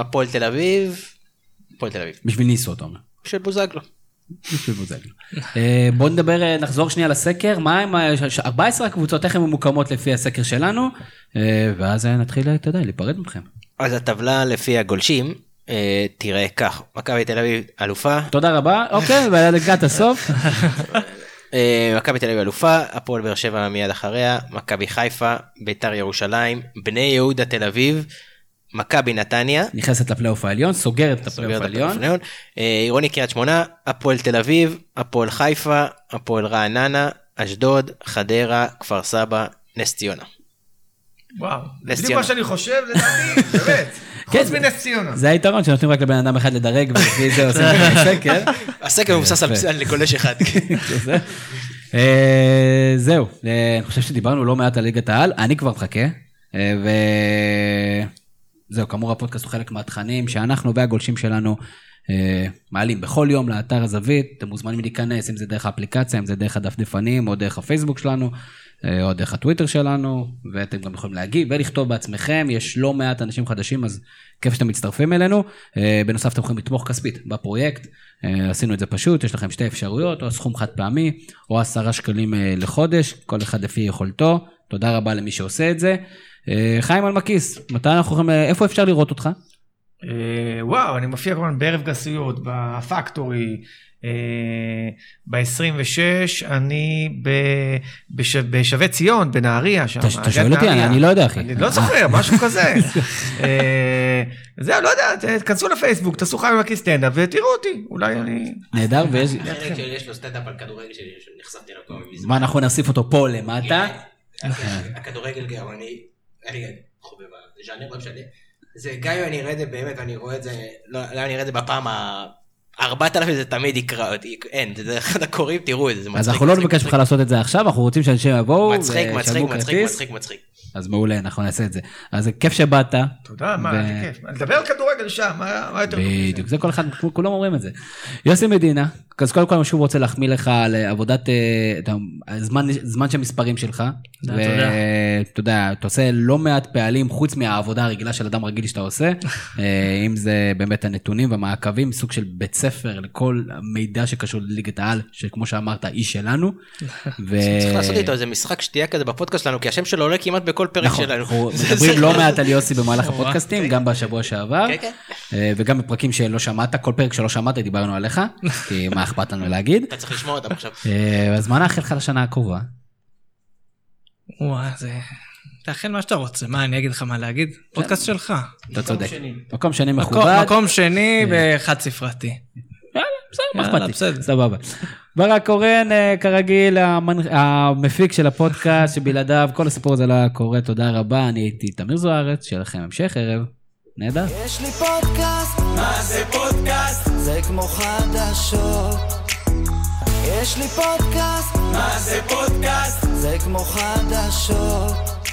הפועל תל אביב. הפועל תל אביב. בשביל ניסו, אתה אומר. של בוזגלו. אה, בוא נדבר, אה, נחזור שנייה לסקר, מה עם ה- ש- ש- 14 הקבוצות, איך הן ממוקמות לפי הסקר שלנו, אה, ואז נתחיל, אתה יודע, להיפרד מכם. אז הטבלה לפי הגולשים אה, תראה כך. מכבי תל אביב אלופה. תודה רבה, אוקיי, ולקראת הסוף. אה, מכבי תל אביב אלופה. הפועל באר שבע מיד אחריה. מכבי חיפה ביתר ירושלים. בני יהודה תל אביב מכבי נתניה. נכנסת לפלייאוף העליון, סוגרת את הפלייאוף העליון. אה, עירוני קריית שמונה הפועל תל אביב הפועל חיפה הפועל רעננה אשדוד חדרה כפר סבא נס ציונה. וואו, נס בדיוק ציונה. מה שאני חושב, לדעתי, באמת. כן, חוץ מנס ציונה. זה היתרון שנותנים רק לבן אדם אחד לדרג ולפי זה עושים את הסקר. הסקר מבוסס על לגולש אחד. אה, זהו, אה, אני חושב שדיברנו לא מעט על ליגת העל, אני כבר מחכה. אה, וזהו, כאמור הפודקאסט הוא חלק מהתכנים שאנחנו והגולשים שלנו אה, מעלים בכל יום לאתר הזווית, אתם מוזמנים להיכנס, אם זה דרך האפליקציה, אם זה דרך הדפדפנים, או דרך הפייסבוק שלנו, אה, או דרך הטוויטר שלנו, ואתם גם יכולים להגיב ולכתוב בעצמכם, יש לא מעט אנשים חדשים, אז כיף שאתם מצטרפים אלינו. אה, בנוסף, אתם יכולים לתמוך כספית בפרויקט, אה, עשינו את זה פשוט, יש לכם שתי אפשרויות, או סכום חד פעמי, או עשרה שקלים אה, לחודש, כל אחד לפי יכולתו. תודה רבה למי שעושה את זה. אה, חיים אלמקיס, מתי אנחנו יכולים, אה, איפה אפשר לראות אותך? אה, וואו, אני מופיע כמובן בערב גסויות, בפקטורי, אה, ב-26, אני בשבי ציון, בנהריה, שם. אתה- שואל אותי? אני- לא יודע, אחי. אני לא זוכר, משהו כזה. זהו, לא יודע, תכנסו לפייסבוק, תעשו חיים עם סטנדאפ ותראו אותי, אולי אני... נהדר, ויש... יש לו סטנדאפ על כדורגל שנחשפתי כבר מזמן. מה, אנחנו נוסיף אותו פה למטה? הכדורגל גם אני, אני חובב הז'אנר, לא משנה. זה גם אם אני אראה את זה באמת, ואני רואה את זה, לא, לא אני אראה את זה בפעם ה... ארבעת אלפים זה תמיד יקרא אותי, אין, זה אחד הקוראים, תראו את זה, זה מצחיק. אז אנחנו לא נבקש ממך. לעשות את זה עכשיו, אנחנו רוצים שאנשים יבואו מצחיק, מצחיק. מצחיק, מצחיק, מצחיק. אז מעולה, אנחנו נעשה את זה. אז כיף שבאת. תודה, מה, איזה כיף. לדבר על כדורגל שם, מה מה יותר טוב מזה? בדיוק, זה כל אחד, כולם אומרים את זה. יוסי מדינה, אז קודם כל אני שוב רוצה להחמיא לך על עבודת, אה, אתה- הזמן, זמן של מספרים שלך. תודה, תודה. ואתה יודע, אתה עושה לא מעט פעלים חוץ מהעבודה הרגילה של אדם רגיל שאתה עושה. אה, אם זה באמת הנתונים והמעקבים, סוג של בית ספר לכל מידע שקשור לליגת העל, שכמו שאמרת, היא שלנו. צריך לעשות איתו איזה משחק שתייה כזה בפודקאסט שלנו, כי השם שלו עולה כמעט בכל פרק נכון, שלנו. אנחנו מדברים לא מעט על יוסי במהלך. הפודקאסטים, גם בשבוע שעבר, כן, כן. אה, וגם בפרקים שלא שמעת, כל פרק שלא שמעת דיברנו עליך, כי מה אכפת לנו להגיד. אתה צריך לשמוע אותם עכשיו. אה, אז מה נאחל לך לשנה הקרובה? וואי, זה... תאכל מה שאתה רוצה, מה, אני אגיד לך מה להגיד? פודקאסט שלך. אתה צודק. מקום שני מכובד. מקום שני בחד ספרתי. יאללה, בסדר, מה אכפת לי? בסדר. סבבה. ברק קורן, אה, כרגיל, המנ- המפיק של הפודקאסט, שבלעדיו כל הסיפור הזה לא היה קורה, תודה רבה, אני הייתי תמיר זוארץ, שיהיה לכם המשך ערב. נהדר. יש לי פודקאסט, מה זה פודקאסט? זה כמו חדשות. יש לי פודקאסט, מה זה פודקאסט? זה כמו חדשות.